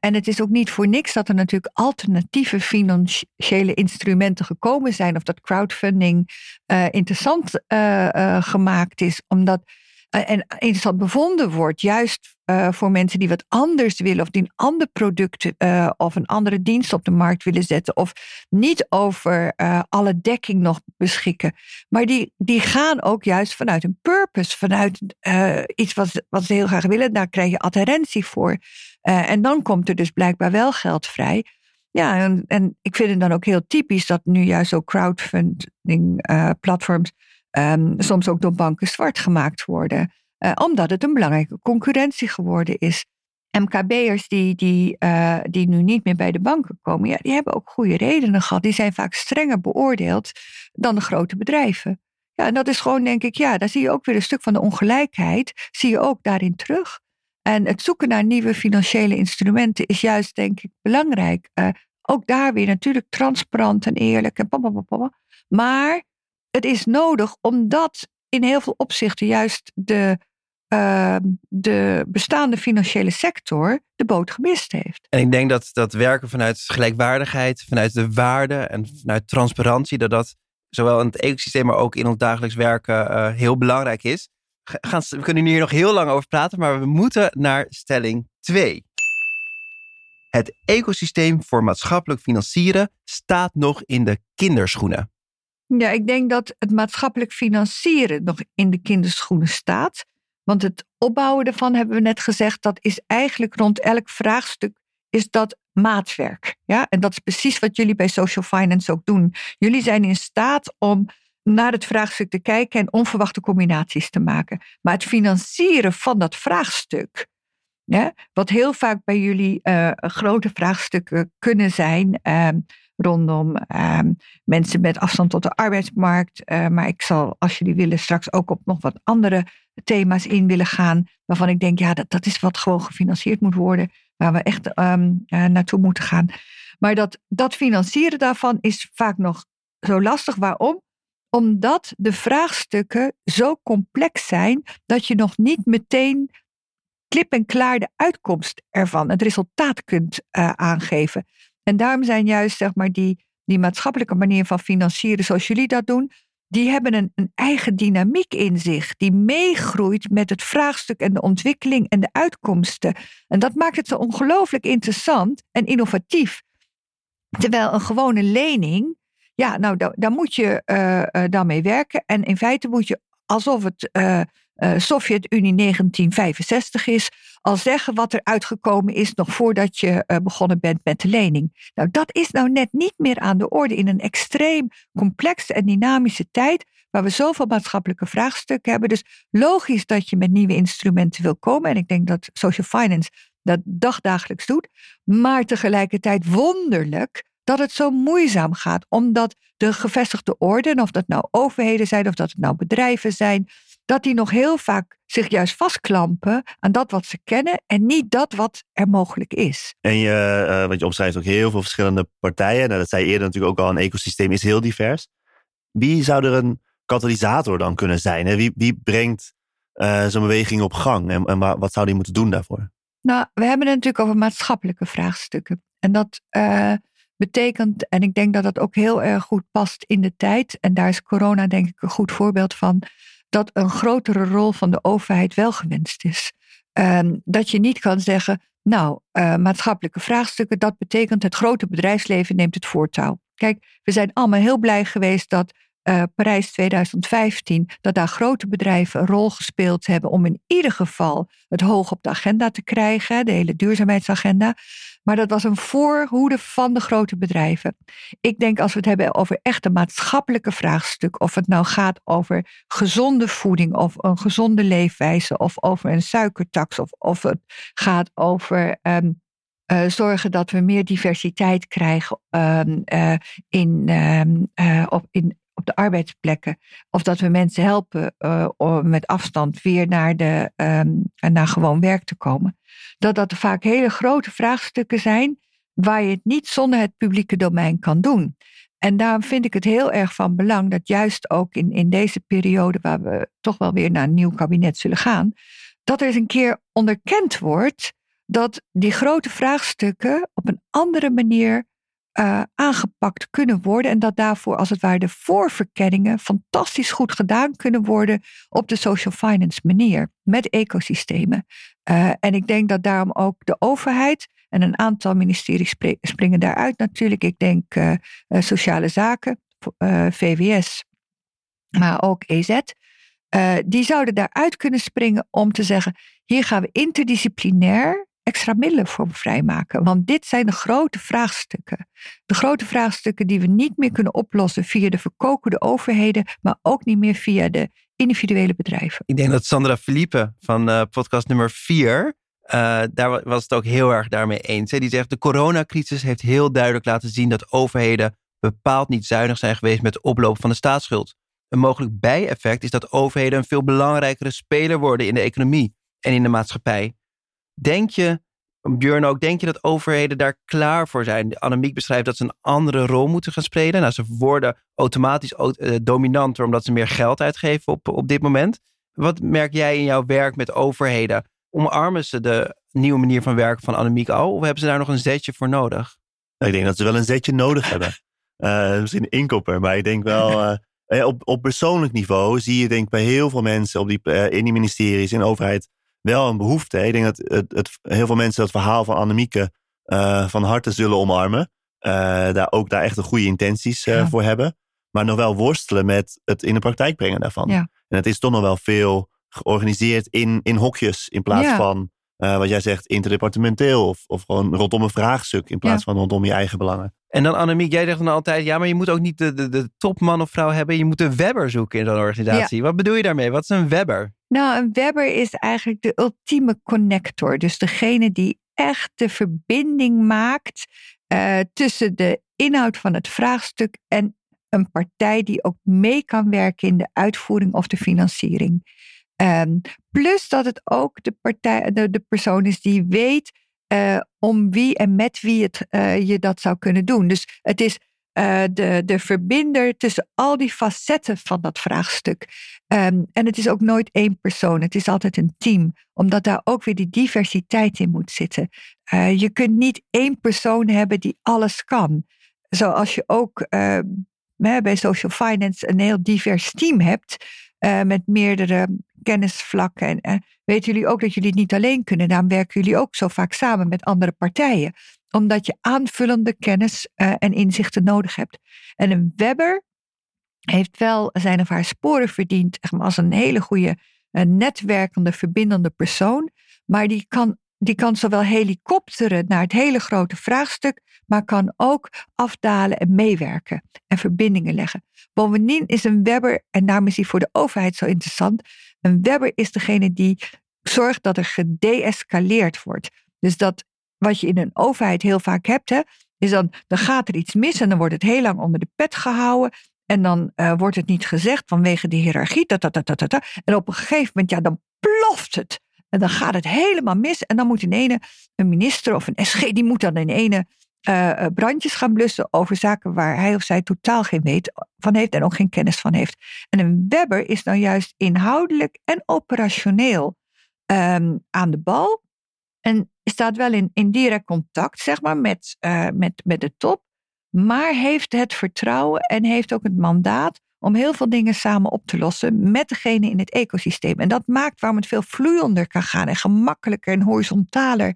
En het is ook niet voor niks dat er natuurlijk alternatieve financiële instrumenten gekomen zijn. Of dat crowdfunding uh, interessant uh, uh, gemaakt is. Omdat eh, en interessant bevonden wordt, juist uh, voor mensen die wat anders willen, of die een ander product uh, of een andere dienst op de markt willen zetten, of niet over uh, alle dekking nog beschikken. Maar die, die gaan ook juist vanuit een purpose, vanuit iets wat, wat ze heel graag willen. Daar krijg je adherentie voor. en dan komt er dus blijkbaar wel geld vrij. Ja, en, en ik vind het dan ook heel typisch dat nu juist zo crowdfunding platforms um, soms ook door banken zwart gemaakt worden. Uh, omdat het een belangrijke concurrentie geworden is. MKB'ers die, die, uh, die nu niet meer bij de banken komen, ja, die hebben ook goede redenen gehad. Die zijn vaak strenger beoordeeld dan de grote bedrijven. Ja, en dat is gewoon, denk ik, ja, daar zie je ook weer een stuk van de ongelijkheid, zie je ook daarin terug. En het zoeken naar nieuwe financiële instrumenten is juist, denk ik, belangrijk. Uh, ook daar weer natuurlijk transparant en eerlijk en. Maar het is nodig omdat in heel veel opzichten juist de, uh, de bestaande financiële sector de boot gemist heeft. En ik denk dat dat werken vanuit gelijkwaardigheid, vanuit de waarde en vanuit transparantie, dat dat zowel in het ecosysteem, maar ook in ons dagelijks werken uh, heel belangrijk is. Gaan, we kunnen hier nog heel lang over praten, maar we moeten naar stelling 2. Het ecosysteem voor maatschappelijk financieren staat nog in de kinderschoenen. Ja, ik denk dat het maatschappelijk financieren nog in de kinderschoenen staat. Want het opbouwen ervan, hebben we net gezegd, dat is eigenlijk rond elk vraagstuk is dat maatwerk. Ja? En dat is precies wat jullie bij Social Finance ook doen. Jullie zijn in staat om naar het vraagstuk te kijken en onverwachte combinaties te maken. Maar het financieren van dat vraagstuk, wat heel vaak bij jullie uh, grote vraagstukken kunnen zijn, uh, rondom ehm, mensen met afstand tot de arbeidsmarkt. Uh, maar ik zal, als jullie willen, straks ook op nog wat andere thema's in willen gaan. Waarvan ik denk, ja, dat, dat is wat gewoon gefinancierd moet worden. Waar we echt um, uh, naartoe moeten gaan. Maar dat, dat financieren daarvan is vaak nog zo lastig. Waarom? Omdat de vraagstukken zo complex zijn dat je nog niet meteen klip en klaar de uitkomst ervan, het resultaat kunt uh, aangeven. En daarom zijn juist zeg maar, die, die maatschappelijke manier van financieren zoals jullie dat doen, die hebben een, een eigen dynamiek in zich, die meegroeit met het vraagstuk en de ontwikkeling en de uitkomsten. En dat maakt het zo ongelooflijk interessant en innovatief. Terwijl een gewone lening, ja, nou, daar, moet je uh, uh, dan mee werken. En in feite moet je, alsof het uh, Sovjet-Unie 1965 is, al zeggen wat er uitgekomen is nog voordat je uh, begonnen bent met de lening. Nou, dat is nou net niet meer aan de orde in een extreem complexe en dynamische tijd waar we zoveel maatschappelijke vraagstukken hebben. Dus logisch dat je met nieuwe instrumenten wil komen. En ik denk dat social finance dat dagdagelijks doet. Maar tegelijkertijd wonderlijk dat het zo moeizaam gaat. Omdat de gevestigde orde, of dat nou overheden zijn of dat het nou bedrijven zijn, dat die nog heel vaak zich juist vastklampen aan dat wat ze kennen en niet dat wat er mogelijk is. En je, uh, want je omschrijft ook heel veel verschillende partijen. Nou, dat zei je eerder natuurlijk ook al, een ecosysteem is heel divers. Wie zou er een katalysator dan kunnen zijn? Hè? Wie, wie brengt uh, zo'n beweging op gang en, en wat zou die moeten doen daarvoor? Nou, we hebben het natuurlijk over maatschappelijke vraagstukken. En dat uh, betekent, en ik denk dat dat ook heel erg goed past in de tijd, en daar is corona denk ik een goed voorbeeld van, dat een grotere rol van de overheid wel gewenst is. Uh, dat je niet kan zeggen, nou, uh, maatschappelijke vraagstukken, dat betekent het grote bedrijfsleven neemt het voortouw. Kijk, we zijn allemaal heel blij geweest dat uh, Parijs 2015, dat daar grote bedrijven een rol gespeeld hebben om in ieder geval het hoog op de agenda te krijgen, de hele duurzaamheidsagenda. Maar dat was een voorhoede van de grote bedrijven. Ik denk als we het hebben over echte maatschappelijke vraagstuk, of het nou gaat over gezonde voeding of een gezonde leefwijze, of over een suikertax, of, of het gaat over um, uh, zorgen dat we meer diversiteit krijgen um, uh, in, uh, op, in op de arbeidsplekken. Of dat we mensen helpen uh, om met afstand weer naar, de, um, naar gewoon werk te komen. Dat dat vaak hele grote vraagstukken zijn waar je het niet zonder het publieke domein kan doen. En daarom vind ik het heel erg van belang dat juist ook in, in deze periode, waar we toch wel weer naar een nieuw kabinet zullen gaan, dat er eens een keer onderkend wordt dat die grote vraagstukken op een andere manier uh, aangepakt kunnen worden. En dat daarvoor, als het ware, de voorverkenningen fantastisch goed gedaan kunnen worden op de social finance manier, met ecosystemen. Uh, en ik denk dat daarom ook de overheid en een aantal ministeries springen daaruit natuurlijk. Ik denk uh, sociale zaken, VWS, maar ook EZ. die zouden daaruit kunnen springen om te zeggen: hier gaan we interdisciplinair extra middelen voor vrijmaken. Want dit zijn de grote vraagstukken. De grote vraagstukken die we niet meer kunnen oplossen via de verkokende overheden, maar ook niet meer via de individuele bedrijven. Ik denk dat Sandra Philippe van uh, podcast nummer 4, uh, eh, daar was het ook heel erg daarmee eens. Hè? Die zegt, de coronacrisis heeft heel duidelijk laten zien dat overheden bepaald niet zuinig zijn geweest met de oploop van de staatsschuld. Een mogelijk bijeffect is dat overheden een veel belangrijkere speler worden in de economie en in de maatschappij. Denk je, Björn ook, denk je dat overheden daar klaar voor zijn? Annemiek beschrijft dat ze een andere rol moeten gaan spelen. Nou, ze worden automatisch uh, dominanter omdat ze meer geld uitgeven op, op dit moment. Wat merk jij in jouw werk met overheden? Omarmen ze de nieuwe manier van werken van Annemiek al? Of hebben ze daar nog een zetje voor nodig? Ik denk dat ze wel een zetje nodig hebben. Uh, (laughs) misschien een inkopper, maar ik denk wel... Uh, (laughs) op, op persoonlijk niveau zie je denk bij heel veel mensen op die, in die ministeries, in de overheid wel een behoefte. Ik denk dat het, het, heel veel mensen dat verhaal van Annemieke uh, van harte zullen omarmen. Uh, daar ook daar echt de goede intenties uh, voor hebben. Maar nog wel worstelen met het in de praktijk brengen daarvan. Ja. En het is toch nog wel veel georganiseerd in, in hokjes. In plaats ja. van, wat jij zegt, interdepartementeel. Of, of gewoon rondom een vraagstuk. In plaats van rondom je eigen belangen. En dan Annemiek, jij zegt dan altijd, ja, maar je moet ook niet de, de, de topman of vrouw hebben. Je moet een webber zoeken in zo'n organisatie. Wat bedoel je daarmee? Wat is een webber? Nou, een webber is eigenlijk de ultieme connector. Dus degene die echt de verbinding maakt uh, tussen de inhoud van het vraagstuk en een partij die ook mee kan werken in de uitvoering of de financiering. Um, plus dat het ook de, partij, de, persoon is die weet uh, om wie en met wie het, uh, je dat zou kunnen doen. Dus het is uh, de, de verbinder tussen al die facetten van dat vraagstuk. Um, en het is ook nooit één persoon, het is altijd een team, omdat daar ook weer die diversiteit in moet zitten. Uh, je kunt niet één persoon hebben die alles kan. Zoals je ook uh, bij social finance een heel divers team hebt, met meerdere kennisvlakken. En weten jullie ook dat jullie het niet alleen kunnen? Daarom werken jullie ook zo vaak samen met andere partijen omdat je aanvullende kennis uh, en inzichten nodig hebt. En een webber heeft wel zijn of haar sporen verdiend als een hele goede uh, netwerkende, verbindende persoon. Maar die kan, die kan zowel helikopteren naar het hele grote vraagstuk, maar kan ook afdalen en meewerken en verbindingen leggen. Bovendien is een webber, en daarom is hij voor de overheid zo interessant, een webber is degene die zorgt dat er gedeescaleerd wordt. Dus dat wat je in een overheid heel vaak hebt, hè, is dan, dan gaat er iets mis en dan wordt het heel lang onder de pet gehouden. En dan uh, wordt het niet gezegd vanwege de hiërarchie. Dat, dat, dat, dat. En op een gegeven moment, ja, dan ploft het. En dan gaat het helemaal mis. En dan moet in ene een minister of een SG, die moet dan in ene uh, brandjes gaan blussen over zaken waar hij of zij totaal geen weet van heeft en ook geen kennis van heeft. En een Webber is nou juist inhoudelijk en operationeel um, aan de bal. En staat wel in, direct contact, zeg maar, met, uh, met, met de top. Maar heeft het vertrouwen en heeft ook het mandaat om heel veel dingen samen op te lossen met degene in het ecosysteem. En dat maakt waarom het veel vloeiender kan gaan en gemakkelijker en horizontaler.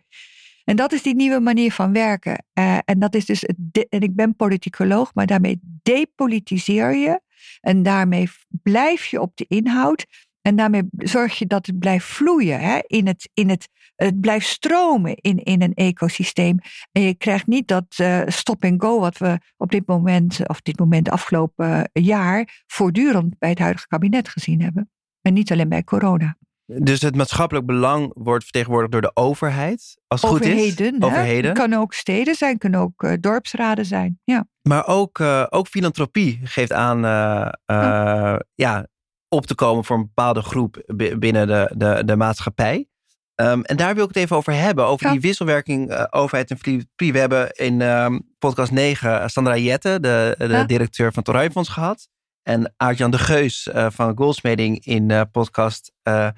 En dat is die nieuwe manier van werken. Uh, en dat is dus, en ik ben politicoloog, maar daarmee depolitiseer je. En daarmee blijf je op de inhoud. En daarmee zorg je dat het blijft vloeien. Hè? In het, in het, het blijft stromen in, in een ecosysteem. En je krijgt niet dat uh, stop and go wat we op dit moment, of dit moment afgelopen jaar, voortdurend bij het huidige kabinet gezien hebben. En niet alleen bij corona. Dus het maatschappelijk belang wordt vertegenwoordigd door de overheid. Als het Overheden, goed is. Overheden. Het kan ook steden zijn, kunnen ook uh, dorpsraden zijn. Ja. Maar ook, uh, ook filantropie geeft aan uh, ja. ja. op te komen voor een bepaalde groep binnen de, de, de maatschappij. Um, en daar wil ik het even over hebben. Over ja. die wisselwerking overheid en filantropie. We hebben in um, podcast 9 Sandra Jette, de, de ja. directeur van het gehad. En Aart-Jan de Geus uh, van Goldsmeding in uh, podcast uh,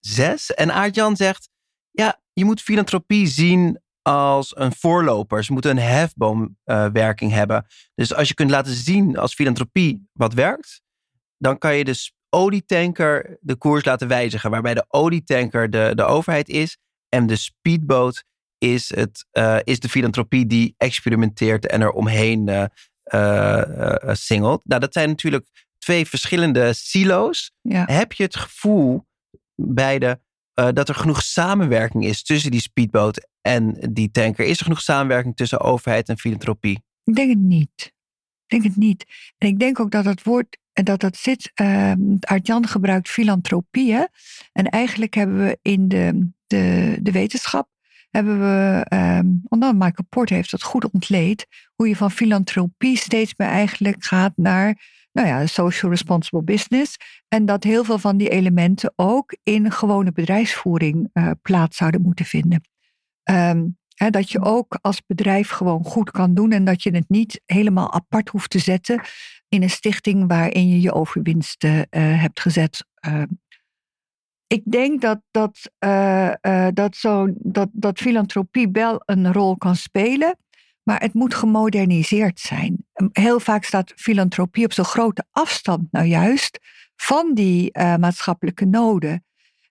6. En Aart-Jan zegt, ja, je moet filantropie zien als een voorloper. Ze moeten een hefboomwerking hebben. Dus als je kunt laten zien als filantropie wat werkt, dan kan je de olietanker de koers laten wijzigen. Waarbij de olietanker de, de overheid is en de speedboot is, het, uh, is de filantropie die experimenteert en er omheen uh, uh, singelt. Nou, dat zijn natuurlijk twee verschillende silo's. Ja. Heb je het gevoel beide uh, dat er genoeg samenwerking is tussen die speedboot en die tanker? Is er genoeg samenwerking tussen overheid en filantropie? Ik denk het niet. Ik denk het niet. En ik denk ook dat het woord en dat dat zit. Uh, gebruikt filantropie. Hè? En eigenlijk hebben we in de, de, de wetenschap hebben we, um, omdat Michael Port heeft dat goed ontleed, hoe je van filantropie steeds meer eigenlijk gaat naar nou ja, social responsible business. En dat heel veel van die elementen ook in gewone bedrijfsvoering uh, plaats zouden moeten vinden. Um, dat je ook als bedrijf gewoon goed kan doen en dat je het niet helemaal apart hoeft te zetten in een stichting waarin je je overwinsten uh, hebt gezet. Uh, ik denk dat, dat, uh, uh, dat, zo, dat, dat filantropie wel een rol kan spelen, maar het moet gemoderniseerd zijn. Heel vaak staat filantropie op zo'n grote afstand, nou juist, van die maatschappelijke noden.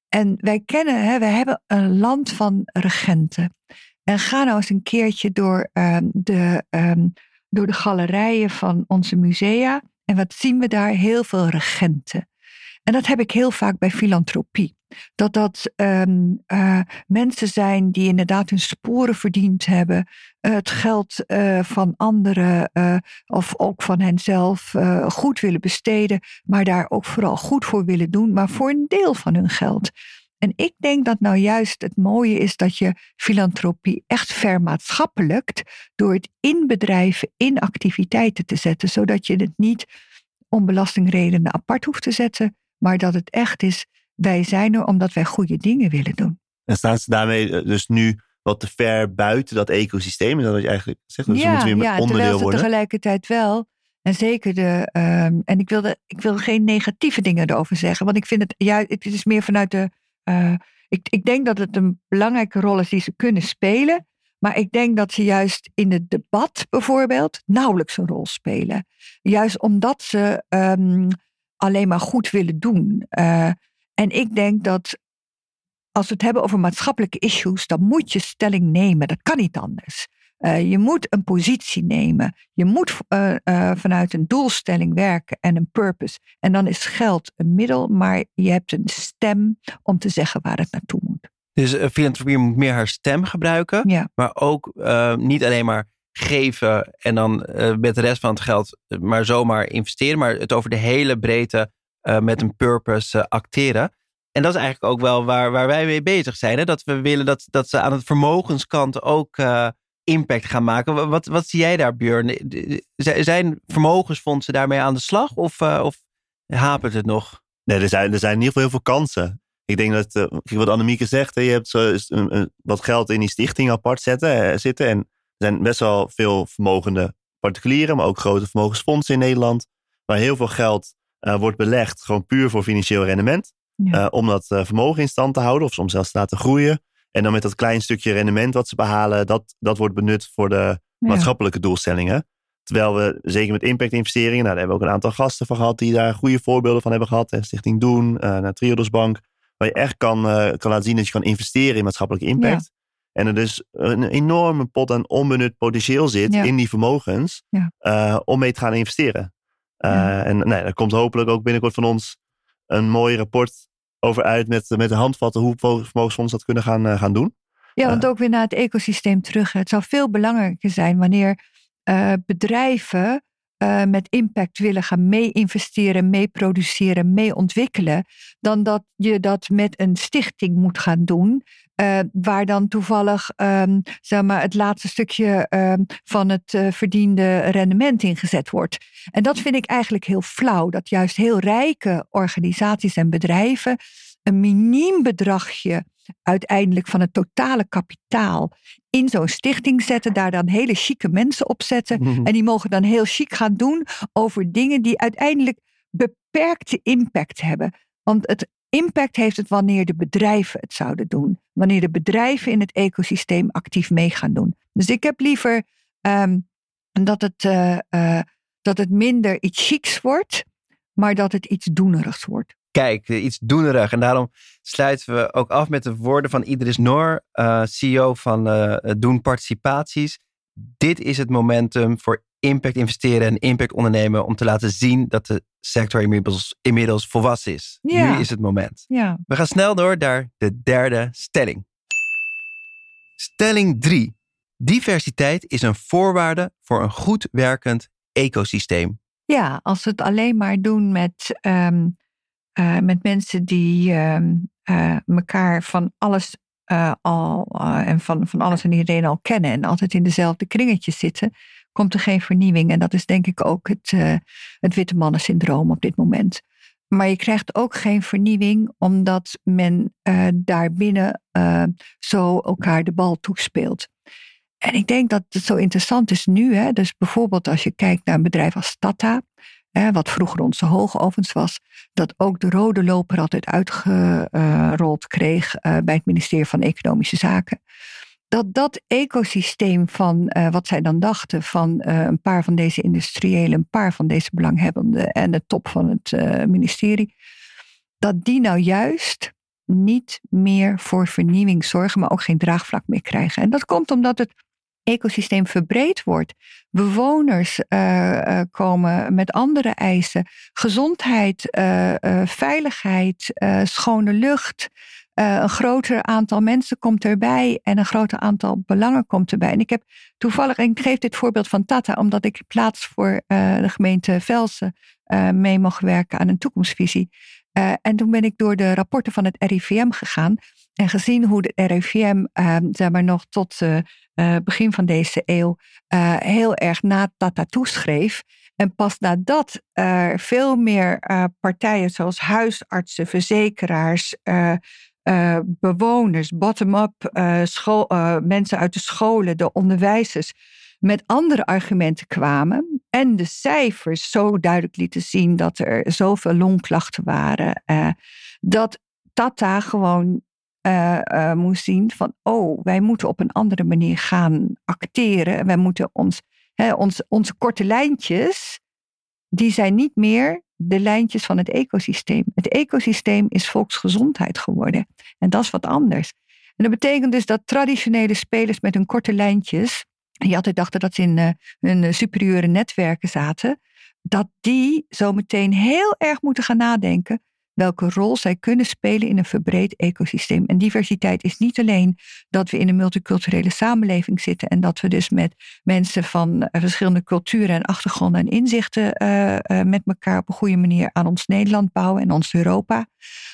En wij kennen, hè, wij hebben een land van regenten. En ga nou eens een keertje door, de, um, door de galerijen van onze musea. En wat zien we daar? Heel veel regenten. En dat heb ik heel vaak bij filantropie. Dat dat um, uh, mensen zijn die inderdaad hun sporen verdiend hebben. Uh, het geld uh, van anderen of ook van henzelf goed willen besteden. Maar daar ook vooral goed voor willen doen. Maar voor een deel van hun geld. En ik denk dat nou juist het mooie is dat je filantropie echt vermaatschappelijkt. Door het in bedrijven, in activiteiten te zetten. Zodat je het niet om belastingredenen apart hoeft te zetten maar dat het echt is, wij zijn er omdat wij goede dingen willen doen. En staan ze daarmee dus nu wat te ver buiten dat ecosysteem? Is dat je eigenlijk zegt? Dus ja, moeten weer met ja, onderdeel worden? tegelijkertijd wel. En zeker de. Um, en ik, wilde, ik wil geen negatieve dingen erover zeggen. Want ik vind het. Ja, het is meer vanuit de. Uh, ik, ik denk dat het een belangrijke rol is die ze kunnen spelen. Maar ik denk dat ze juist in het debat bijvoorbeeld nauwelijks een rol spelen. Juist omdat ze um, alleen maar goed willen doen. Uh, en ik denk dat als we het hebben over maatschappelijke issues, dan moet je stelling nemen. Dat kan niet anders. Uh, je moet een positie nemen. Je moet uh, vanuit een doelstelling werken en een purpose. En dan is geld een middel, maar je hebt een stem om te zeggen waar het naartoe moet. Dus filantropie moet meer haar stem gebruiken, ja. maar ook niet alleen maar geven en dan met de rest van het geld maar zomaar investeren, maar het over de hele breedte met een purpose acteren. En dat is eigenlijk ook wel waar, waar wij mee bezig zijn. Hè? Dat we willen dat, dat ze aan het vermogenskant ook impact gaan maken. Wat, wat zie jij daar, Björn? Zijn vermogensfondsen daarmee aan de slag of, uh, of hapert het nog? Nee, er zijn, er zijn in ieder geval heel veel kansen. Ik denk dat, uh, wat Annemieke zegt, hè, je hebt zo, wat geld in die stichting apart zetten, zitten. En er zijn best wel veel vermogende particulieren, maar ook grote vermogensfondsen in Nederland. Waar heel veel geld wordt belegd, gewoon puur voor financieel rendement. om dat vermogen in stand te houden of soms zelfs te laten groeien. En dan met dat klein stukje rendement wat ze behalen, dat, dat wordt benut voor de maatschappelijke doelstellingen. Terwijl we, zeker met impact-investeringen, nou, daar hebben we ook een aantal gasten van gehad die daar goede voorbeelden van hebben gehad. Hè, Stichting Doen, uh, naar Triodos Bank, waar je echt kan, uh, kan laten zien dat je kan investeren in maatschappelijke impact. En er dus een enorme pot aan onbenut potentieel zit in die vermogens uh, om mee te gaan investeren. En nee, daar komt hopelijk ook binnenkort van ons een mooi rapport over uit met, met de handvatten hoe vermogensfondsen dat kunnen gaan, uh, gaan doen. Ja, want eh. ook weer naar het ecosysteem terug. Het zou veel belangrijker zijn wanneer bedrijven met impact willen gaan mee-investeren, mee-produceren, mee-ontwikkelen, dan dat je dat met een stichting moet gaan doen. Uh, waar dan toevallig um, zeg maar, het laatste stukje um, van het uh, verdiende rendement ingezet wordt. En dat vind ik eigenlijk heel flauw. Dat juist heel rijke organisaties en bedrijven een miniem bedragje uiteindelijk van het totale kapitaal in zo'n stichting zetten, daar dan hele chique mensen op zetten. En die mogen dan heel chic gaan doen over dingen die uiteindelijk beperkte impact hebben. Want het impact heeft het wanneer de bedrijven het zouden doen. Wanneer de bedrijven in het ecosysteem actief mee gaan doen. Dus ik heb liever um, dat, het, uh, uh, dat het minder iets chics wordt, maar dat het iets doenerigs wordt. Kijk, iets doenerig. En daarom sluiten we ook af met de woorden van Idris Noor, uh, CEO van Doen Participaties. Dit is het momentum voor impact investeren en impact ondernemen om te laten zien dat de sector inmiddels, inmiddels volwassen is. Nu is het moment. Ja. We gaan snel door naar de derde stelling. Stelling 3. Diversiteit is een voorwaarde voor een goed werkend ecosysteem. Ja, als we het alleen maar doen met, um, uh, met mensen die um, uh, elkaar van alles uh, al en van, van alles en iedereen al kennen en altijd in dezelfde kringetjes zitten, komt er geen vernieuwing. En dat is denk ik ook het, het witte mannen-syndroom op dit moment. Maar je krijgt ook geen vernieuwing omdat men uh, daarbinnen zo elkaar de bal toespeelt. En ik denk dat het zo interessant is nu. Hè? Dus bijvoorbeeld als je kijkt naar een bedrijf als Tata, wat vroeger onze hoogovens was, dat ook de rode loper altijd uitgerold kreeg bij het ministerie van Economische Zaken dat dat ecosysteem van uh, wat zij dan dachten van uh, een paar van deze industriëlen, een paar van deze belanghebbenden en de top van het ministerie, dat die nou juist niet meer voor vernieuwing zorgen, maar ook geen draagvlak meer krijgen. En dat komt omdat het ecosysteem verbreed wordt. Bewoners komen met andere eisen. Gezondheid, veiligheid, schone lucht. Een groter aantal mensen komt erbij en een groter aantal belangen komt erbij. En ik heb toevallig, en ik geef dit voorbeeld van Tata, omdat ik plaats voor de gemeente Velsen mee mocht werken aan een toekomstvisie. En toen ben ik door de rapporten van het RIVM gegaan en gezien hoe de RIVM, zeg maar nog tot begin van deze eeuw, heel erg na Tata toeschreef. En pas nadat er veel meer partijen zoals huisartsen, verzekeraars, uh, bewoners, bottom-up, uh, uh, mensen uit de scholen, de onderwijzers, met andere argumenten kwamen. En de cijfers zo duidelijk lieten zien dat er zoveel longklachten waren. dat Tata gewoon moest zien van, oh, wij moeten op een andere manier gaan acteren. Wij moeten ons, hè, ons, onze korte lijntjes, die zijn niet meer de lijntjes van het ecosysteem. Het ecosysteem is volksgezondheid geworden. En dat is wat anders. En dat betekent dus dat traditionele spelers met hun korte lijntjes, die altijd dachten dat ze in uh, hun superieure netwerken zaten, dat die zo meteen heel erg moeten gaan nadenken welke rol zij kunnen spelen in een verbreed ecosysteem. En diversiteit is niet alleen dat we in een multiculturele samenleving zitten en dat we dus met mensen van eh, verschillende culturen en achtergronden en inzichten met elkaar op een goede manier aan ons Nederland bouwen en ons Europa,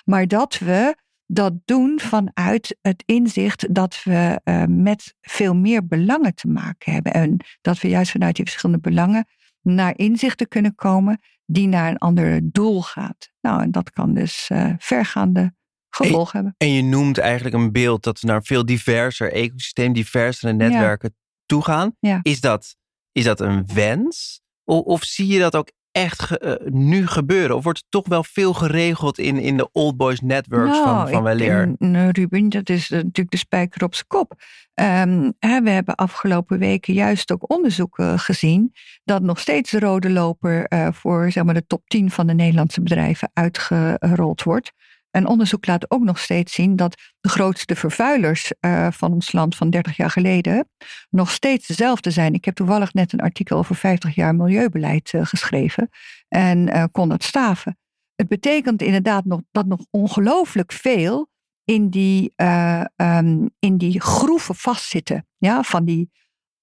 maar dat we dat doen vanuit het inzicht dat we uh, met veel meer belangen te maken hebben. En dat we juist vanuit die verschillende belangen naar inzichten kunnen komen die naar een ander doel gaat. Nou, en dat kan dus uh, vergaande gevolgen hebben. En je noemt eigenlijk een beeld dat we naar veel diverser ecosysteem, diversere netwerken ja. toe gaan. Ja. Is, dat, is dat een wens? Of, of zie je dat ook echt ge, uh, nu gebeuren? Of wordt het toch wel veel geregeld in, in de old boys networks nou, van, van Weleer? Nou, Ruben, dat is natuurlijk de spijker op zijn kop. Um, hè, we hebben afgelopen weken juist ook onderzoeken gezien dat nog steeds de rode loper uh, voor zeg maar, de top 10 van de Nederlandse bedrijven uitgerold wordt. En onderzoek laat ook nog steeds zien dat de grootste vervuilers uh, van ons land van 30 jaar geleden nog steeds dezelfde zijn. Ik heb toevallig net een artikel over 50 jaar milieubeleid uh, geschreven en uh, kon het staven. Het betekent inderdaad nog, dat nog ongelooflijk veel in die, um, in die groeven vastzitten. Ja, van die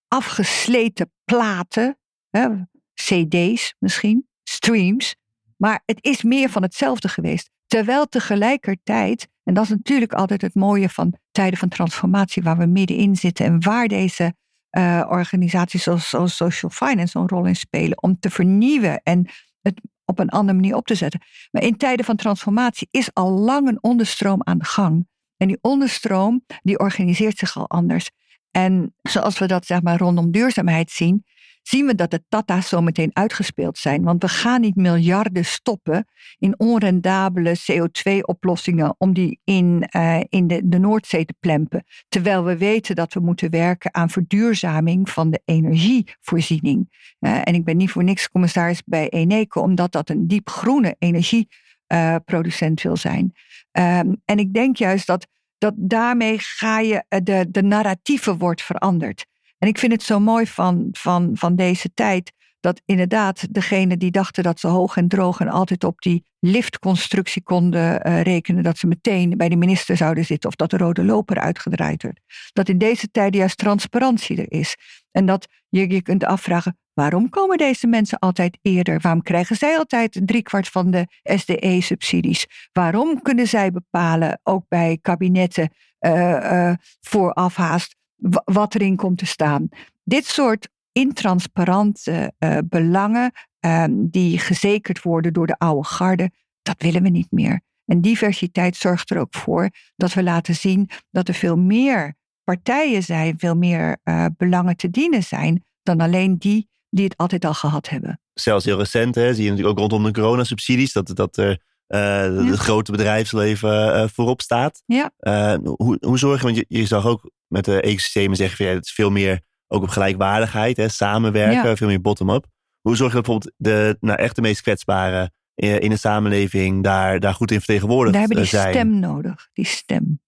afgesleten platen, hè, CD's misschien, streams. Maar het is meer van hetzelfde geweest. Terwijl tegelijkertijd, en dat is natuurlijk altijd het mooie van tijden van transformatie waar we middenin zitten en waar deze uh, organisaties zoals, social finance een rol in spelen om te vernieuwen en het op een andere manier op te zetten. Maar in tijden van transformatie is al lang een onderstroom aan gang. En die onderstroom die organiseert zich al anders. En zoals we dat zeg maar rondom duurzaamheid zien, zien we dat de Tata's zo meteen uitgespeeld zijn. Want we gaan niet miljarden stoppen in onrendabele CO2-oplossingen om die in, uh, in de, de Noordzee te plempen. Terwijl we weten dat we moeten werken aan verduurzaming van de energievoorziening. Uh, en ik ben niet voor niks commissaris bij Eneco, omdat dat een diep groene energieproducent uh, wil zijn. Um, en ik denk juist dat, dat daarmee ga je, de, de narratieve wordt veranderd. En ik vind het zo mooi van, van, van deze tijd. Dat inderdaad degene die dachten dat ze hoog en droog en altijd op die liftconstructie konden uh, rekenen, dat ze meteen bij de minister zouden zitten of dat de rode loper uitgedraaid werd. Dat in deze tijd juist transparantie er is. En dat je je kunt afvragen, waarom komen deze mensen altijd eerder? Waarom krijgen zij altijd driekwart van de SDE-subsidies? Waarom kunnen zij bepalen, ook bij kabinetten, uh, uh, vooraf haast, wat erin komt te staan. Dit soort intransparante uh, belangen um, die gezekerd worden door de oude garde, dat willen we niet meer. En diversiteit zorgt er ook voor dat we laten zien dat er veel meer partijen zijn, veel meer uh, belangen te dienen zijn dan alleen die die het altijd al gehad hebben. Zelfs heel recent hè, zie je natuurlijk ook rondom de coronasubsidies dat, dat ja. het grote bedrijfsleven uh, voorop staat. Ja. Uh, hoe, hoe zorg je, want je, je zag ook met de ecosystemen zeggen van ja, het is veel meer ook op gelijkwaardigheid, hè, samenwerken, ja. veel meer bottom-up. Hoe zorg je dat bijvoorbeeld de nou, echt de meest kwetsbaren in, de samenleving daar, daar goed in vertegenwoordigd zijn? Daar hebben die stem nodig, die stem.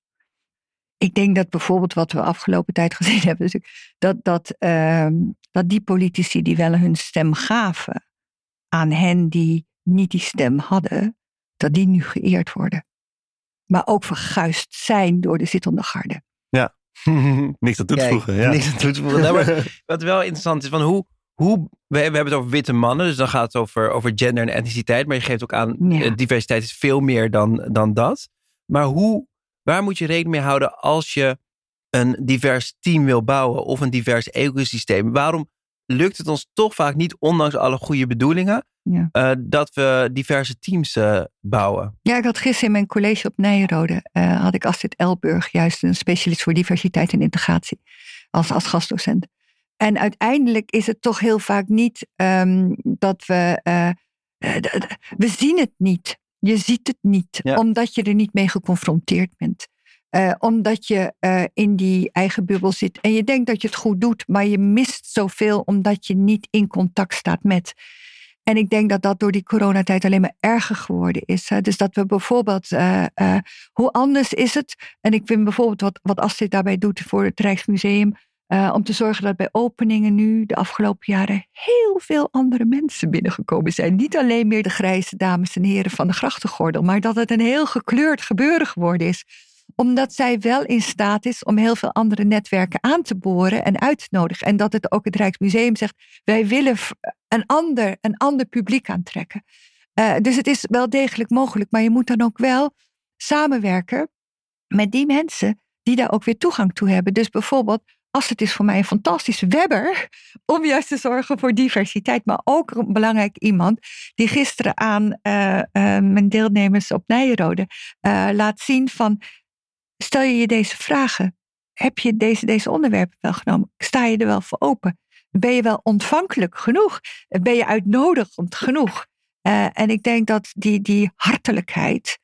Ik denk dat bijvoorbeeld wat we afgelopen tijd (laughs) gezien hebben, dat, dat, uh, dat die politici die wel hun stem gaven aan hen die niet die stem hadden, dat die nu geëerd worden. Maar ook verguisd zijn door de zittende garde. Ja, (laughs) niks aan toe te voegen. Ja. Niks aan toe te voegen. nou, maar, (laughs) wat wel interessant is, van hoe, hoe we, we hebben het over witte mannen, dus dan gaat het over, over gender en etniciteit. Maar je geeft ook aan, ja. diversiteit is veel meer dan, dan dat. Maar hoe, waar moet je rekening mee houden als je een divers team wil bouwen of een divers ecosysteem? Waarom lukt het ons toch vaak niet, ondanks alle goede bedoelingen, ja. uh, dat we diverse teams uh, bouwen. Ja, ik had gisteren in mijn college op Nijrode, uh, had ik Astrid Elburg, juist een specialist voor diversiteit en integratie, als, als gastdocent. En uiteindelijk is het toch heel vaak niet um, dat we, we zien het niet. Je ziet het niet, ja. omdat je er niet mee geconfronteerd bent. Omdat je in die eigen bubbel zit en je denkt dat je het goed doet, maar je mist zoveel omdat je niet in contact staat met. En ik denk dat dat door die coronatijd alleen maar erger geworden is. Hè? Dus dat we bijvoorbeeld, uh, hoe anders is het? En ik vind bijvoorbeeld wat, wat Astrid daarbij doet voor het Rijksmuseum, om te zorgen dat bij openingen nu de afgelopen jaren heel veel andere mensen binnengekomen zijn. Niet alleen meer de grijze dames en heren van de grachtengordel, maar dat het een heel gekleurd gebeuren geworden is omdat zij wel in staat is om heel veel andere netwerken aan te boren en uit te nodigen. En dat het ook het Rijksmuseum zegt, wij willen een ander, een ander publiek aantrekken. Uh, dus het is wel degelijk mogelijk, maar je moet dan ook wel samenwerken met die mensen die daar ook weer toegang toe hebben. Dus bijvoorbeeld, als het is voor mij een fantastische webber (laughs) om juist te zorgen voor diversiteit, maar ook een belangrijk iemand die gisteren aan uh, uh, mijn deelnemers op Nijenrode uh, laat zien van, stel je je deze vragen, heb je deze, deze onderwerpen wel genomen? Sta je er wel voor open? Ben je wel ontvankelijk genoeg? Ben je uitnodigend genoeg? en ik denk dat die, die hartelijkheid,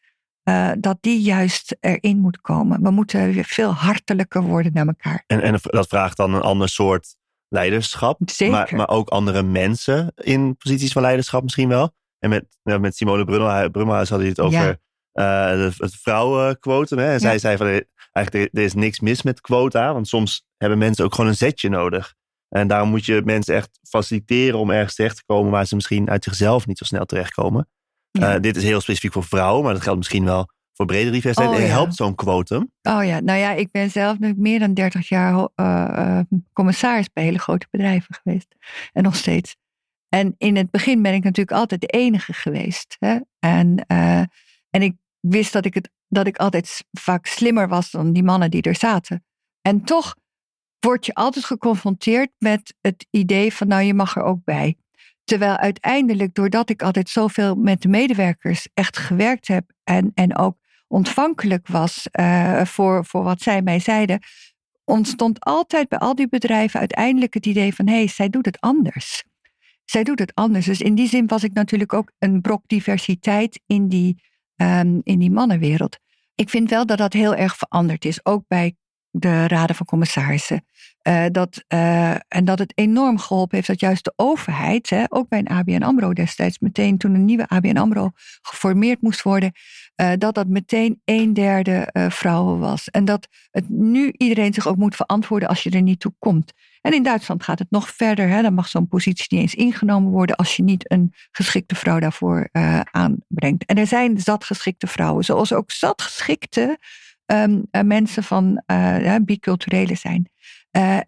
uh, dat die juist erin moet komen. We moeten weer veel hartelijker worden naar elkaar. En, en dat vraagt dan een ander soort leiderschap. Zeker. Maar, maar ook andere mensen in posities van leiderschap misschien wel. En met, nou, met Simone Brummelhuis had hij het over ja. Uh, het vrouwenquotum. Hè? En zij zei van eigenlijk er is niks mis met quota. Want soms hebben mensen ook gewoon een zetje nodig. En daarom moet je mensen echt faciliteren om ergens terecht te komen waar ze misschien uit zichzelf niet zo snel terechtkomen. Ja. Uh, dit is heel specifiek voor vrouwen, maar dat geldt misschien wel voor bredere diversiteit. Oh, en ja. helpt zo'n quotum? Oh ja, nou ja, ik ben zelf nu meer dan 30 jaar uh, commissaris bij hele grote bedrijven geweest. En nog steeds. En in het begin ben ik natuurlijk altijd de enige geweest. Hè? En, uh, en ik wist dat ik, het, dat ik altijd vaak slimmer was dan die mannen die er zaten. En toch word je altijd geconfronteerd met het idee van, nou, je mag er ook bij. Terwijl uiteindelijk, doordat ik altijd zoveel met de medewerkers echt gewerkt heb en, en ook ontvankelijk was uh, voor, voor wat zij mij zeiden, ontstond altijd bij al die bedrijven uiteindelijk het idee van hé, hey, zij doet het anders. Zij doet het anders. Dus in die zin was ik natuurlijk ook een brok diversiteit in die, um, in die mannenwereld. Ik vind wel dat dat heel erg veranderd is, ook bij de raden van commissarissen. Uh, dat, uh, en dat het enorm geholpen heeft dat juist de overheid, hè, ook bij een ABN AMRO destijds, meteen toen een nieuwe ABN AMRO geformeerd moest worden, uh, dat dat meteen een derde vrouwen was. En dat het nu iedereen zich ook moet verantwoorden als je er niet toe komt. En in Duitsland gaat het nog verder. Hè. Dan mag zo'n positie niet eens ingenomen worden als je niet een geschikte vrouw daarvoor aanbrengt. En er zijn zat geschikte vrouwen, zoals ook zat geschikte um, mensen van biculturele zijn.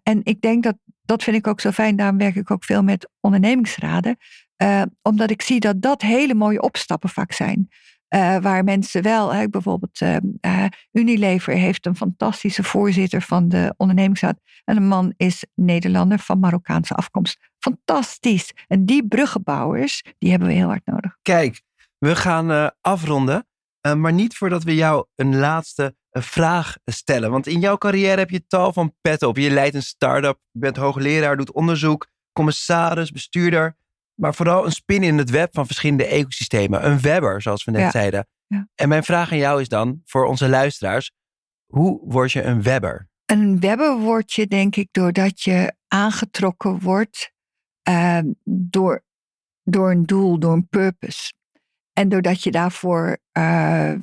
En ik denk dat, dat vind ik ook zo fijn, daarom werk ik ook veel met ondernemingsraden. Omdat ik zie dat dat hele mooie opstappen vaak zijn. Waar mensen wel, bijvoorbeeld Unilever heeft een fantastische voorzitter van de ondernemingsraad. En een man is Nederlander van Marokkaanse afkomst. Fantastisch. En die bruggenbouwers, die hebben we heel hard nodig. Kijk, we gaan afronden. maar niet voordat we jou een laatste vraag stellen. Want in jouw carrière heb je tal van petten op. Je leidt een start-up, bent hoogleraar, doet onderzoek, commissaris, bestuurder. Maar vooral een spin in het web van verschillende ecosystemen. Een webber, zoals we net ja. zeiden. Ja. En mijn vraag aan jou is dan, voor onze luisteraars. Hoe word je een webber? Een webber word je denk ik doordat je aangetrokken wordt uh, door, door een doel, door een purpose. En doordat je daarvoor uh,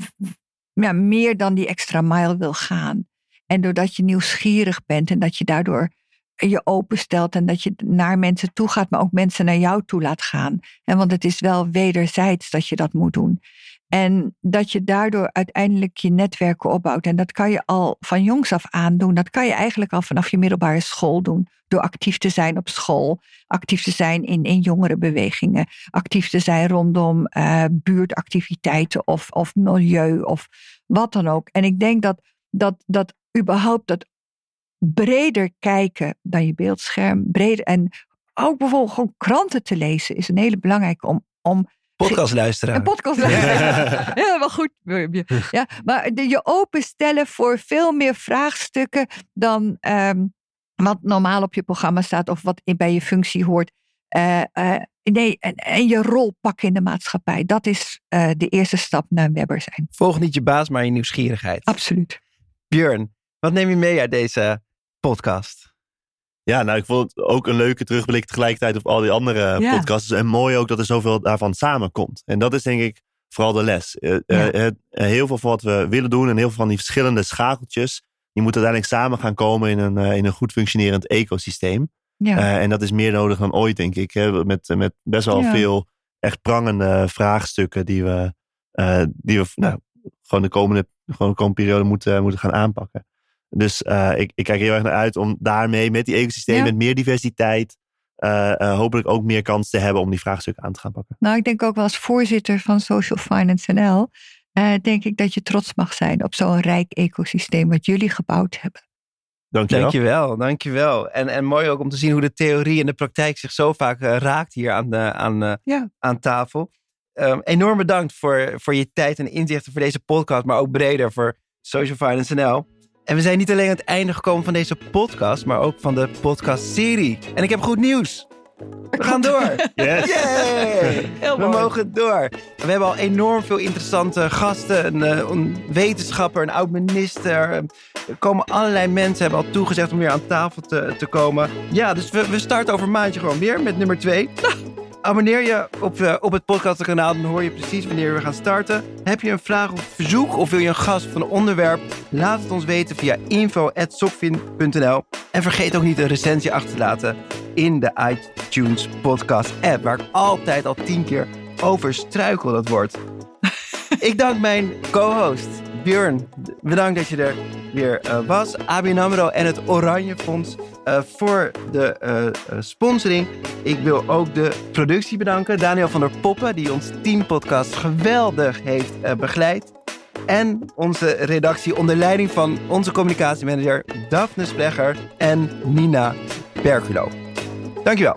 ja, meer dan die extra mile wil gaan. En doordat je nieuwsgierig bent en dat je daardoor je openstelt en dat je naar mensen toe gaat, maar ook mensen naar jou toe laat gaan. En want het is wel wederzijds dat je dat moet doen. En dat je daardoor uiteindelijk je netwerken opbouwt. En dat kan je al van jongs af aan doen. Dat kan je eigenlijk al vanaf je middelbare school doen. Door actief te zijn op school, actief te zijn in, in jongerenbewegingen, actief te zijn rondom uh, buurtactiviteiten of, of milieu of wat dan ook. En ik denk dat, dat, dat überhaupt dat breder kijken dan je beeldscherm, breder en ook bijvoorbeeld gewoon kranten te lezen is een hele belangrijke om, om Podcast luisteren. Een podcast luisteren. (laughs) Ja, wel goed. Ja, maar de, je openstellen voor veel meer vraagstukken dan um, wat normaal op je programma staat of wat bij je functie hoort. Uh, uh, nee, en, en, je rol pakken in de maatschappij. Dat is uh, de eerste stap naar webber zijn. Volg niet je baas, maar je nieuwsgierigheid. Absoluut. Björn, wat neem je mee uit deze podcast? Ja, nou, ik vond het ook een leuke terugblik tegelijkertijd op al die andere ja. podcasts. En mooi ook dat er zoveel daarvan samenkomt. En dat is denk ik vooral de les. Ja. uh, heel veel van wat we willen doen en heel veel van die verschillende schakeltjes, die moeten uiteindelijk samen gaan komen in een, in een goed functionerend ecosysteem. Ja. en dat is meer nodig dan ooit, denk ik. Hè? Met, met best wel veel echt prangende vraagstukken die we, die we nou, gewoon de komende, gewoon de komende periode moeten, moeten gaan aanpakken. Dus uh, ik, ik, kijk heel erg naar uit om daarmee met die ecosysteem, ja. met meer diversiteit, uh, uh, hopelijk ook meer kans te hebben om die vraagstukken aan te gaan pakken. Nou, ik denk ook wel als voorzitter van Social Finance NL, eh, denk ik dat je trots mag zijn op zo'n rijk ecosysteem wat jullie gebouwd hebben. Dankjewel. Dankjewel, dankjewel. En, en mooi ook om te zien hoe de theorie en de praktijk zich zo vaak eh, raakt hier aan, de, aan, eh, Ja. aan tafel. Ehm, enorm bedankt voor, voor je tijd en inzichten voor deze podcast, maar ook breder voor Social Finance NL. En we zijn niet alleen aan het einde gekomen van deze podcast, maar ook van de podcastserie. En ik heb goed nieuws. We gaan door. (laughs) Yes. Heel We mogen door. We hebben al enorm veel interessante gasten. Een, eh, een wetenschapper, een oud-minister. Er komen allerlei mensen, hebben al toegezegd om weer aan tafel te, te komen. Ja, dus we, we starten over een maandje gewoon weer met nummer twee. (laughs) Abonneer je op, eh, op het podcastkanaal, dan hoor je precies wanneer we gaan starten. Heb je een vraag of verzoek of wil je een gast of een onderwerp? Laat het ons weten via info.sokvin.nl. En vergeet ook niet een recensie achter te laten in de iTunes podcast app, waar ik altijd al tien keer over struikel dat woord. (laughs) ik dank mijn co-host Björn. Bedankt dat je er weer eh, was. ABN AMRO en het Oranje Fonds eh, voor de eh, sponsoring. Ik wil ook de productie bedanken. Daniel van der Poppen, die ons teampodcast geweldig heeft begeleid. En onze redactie onder leiding van onze communicatiemanager Daphne Splegger en Nina Berkulo. Dankjewel.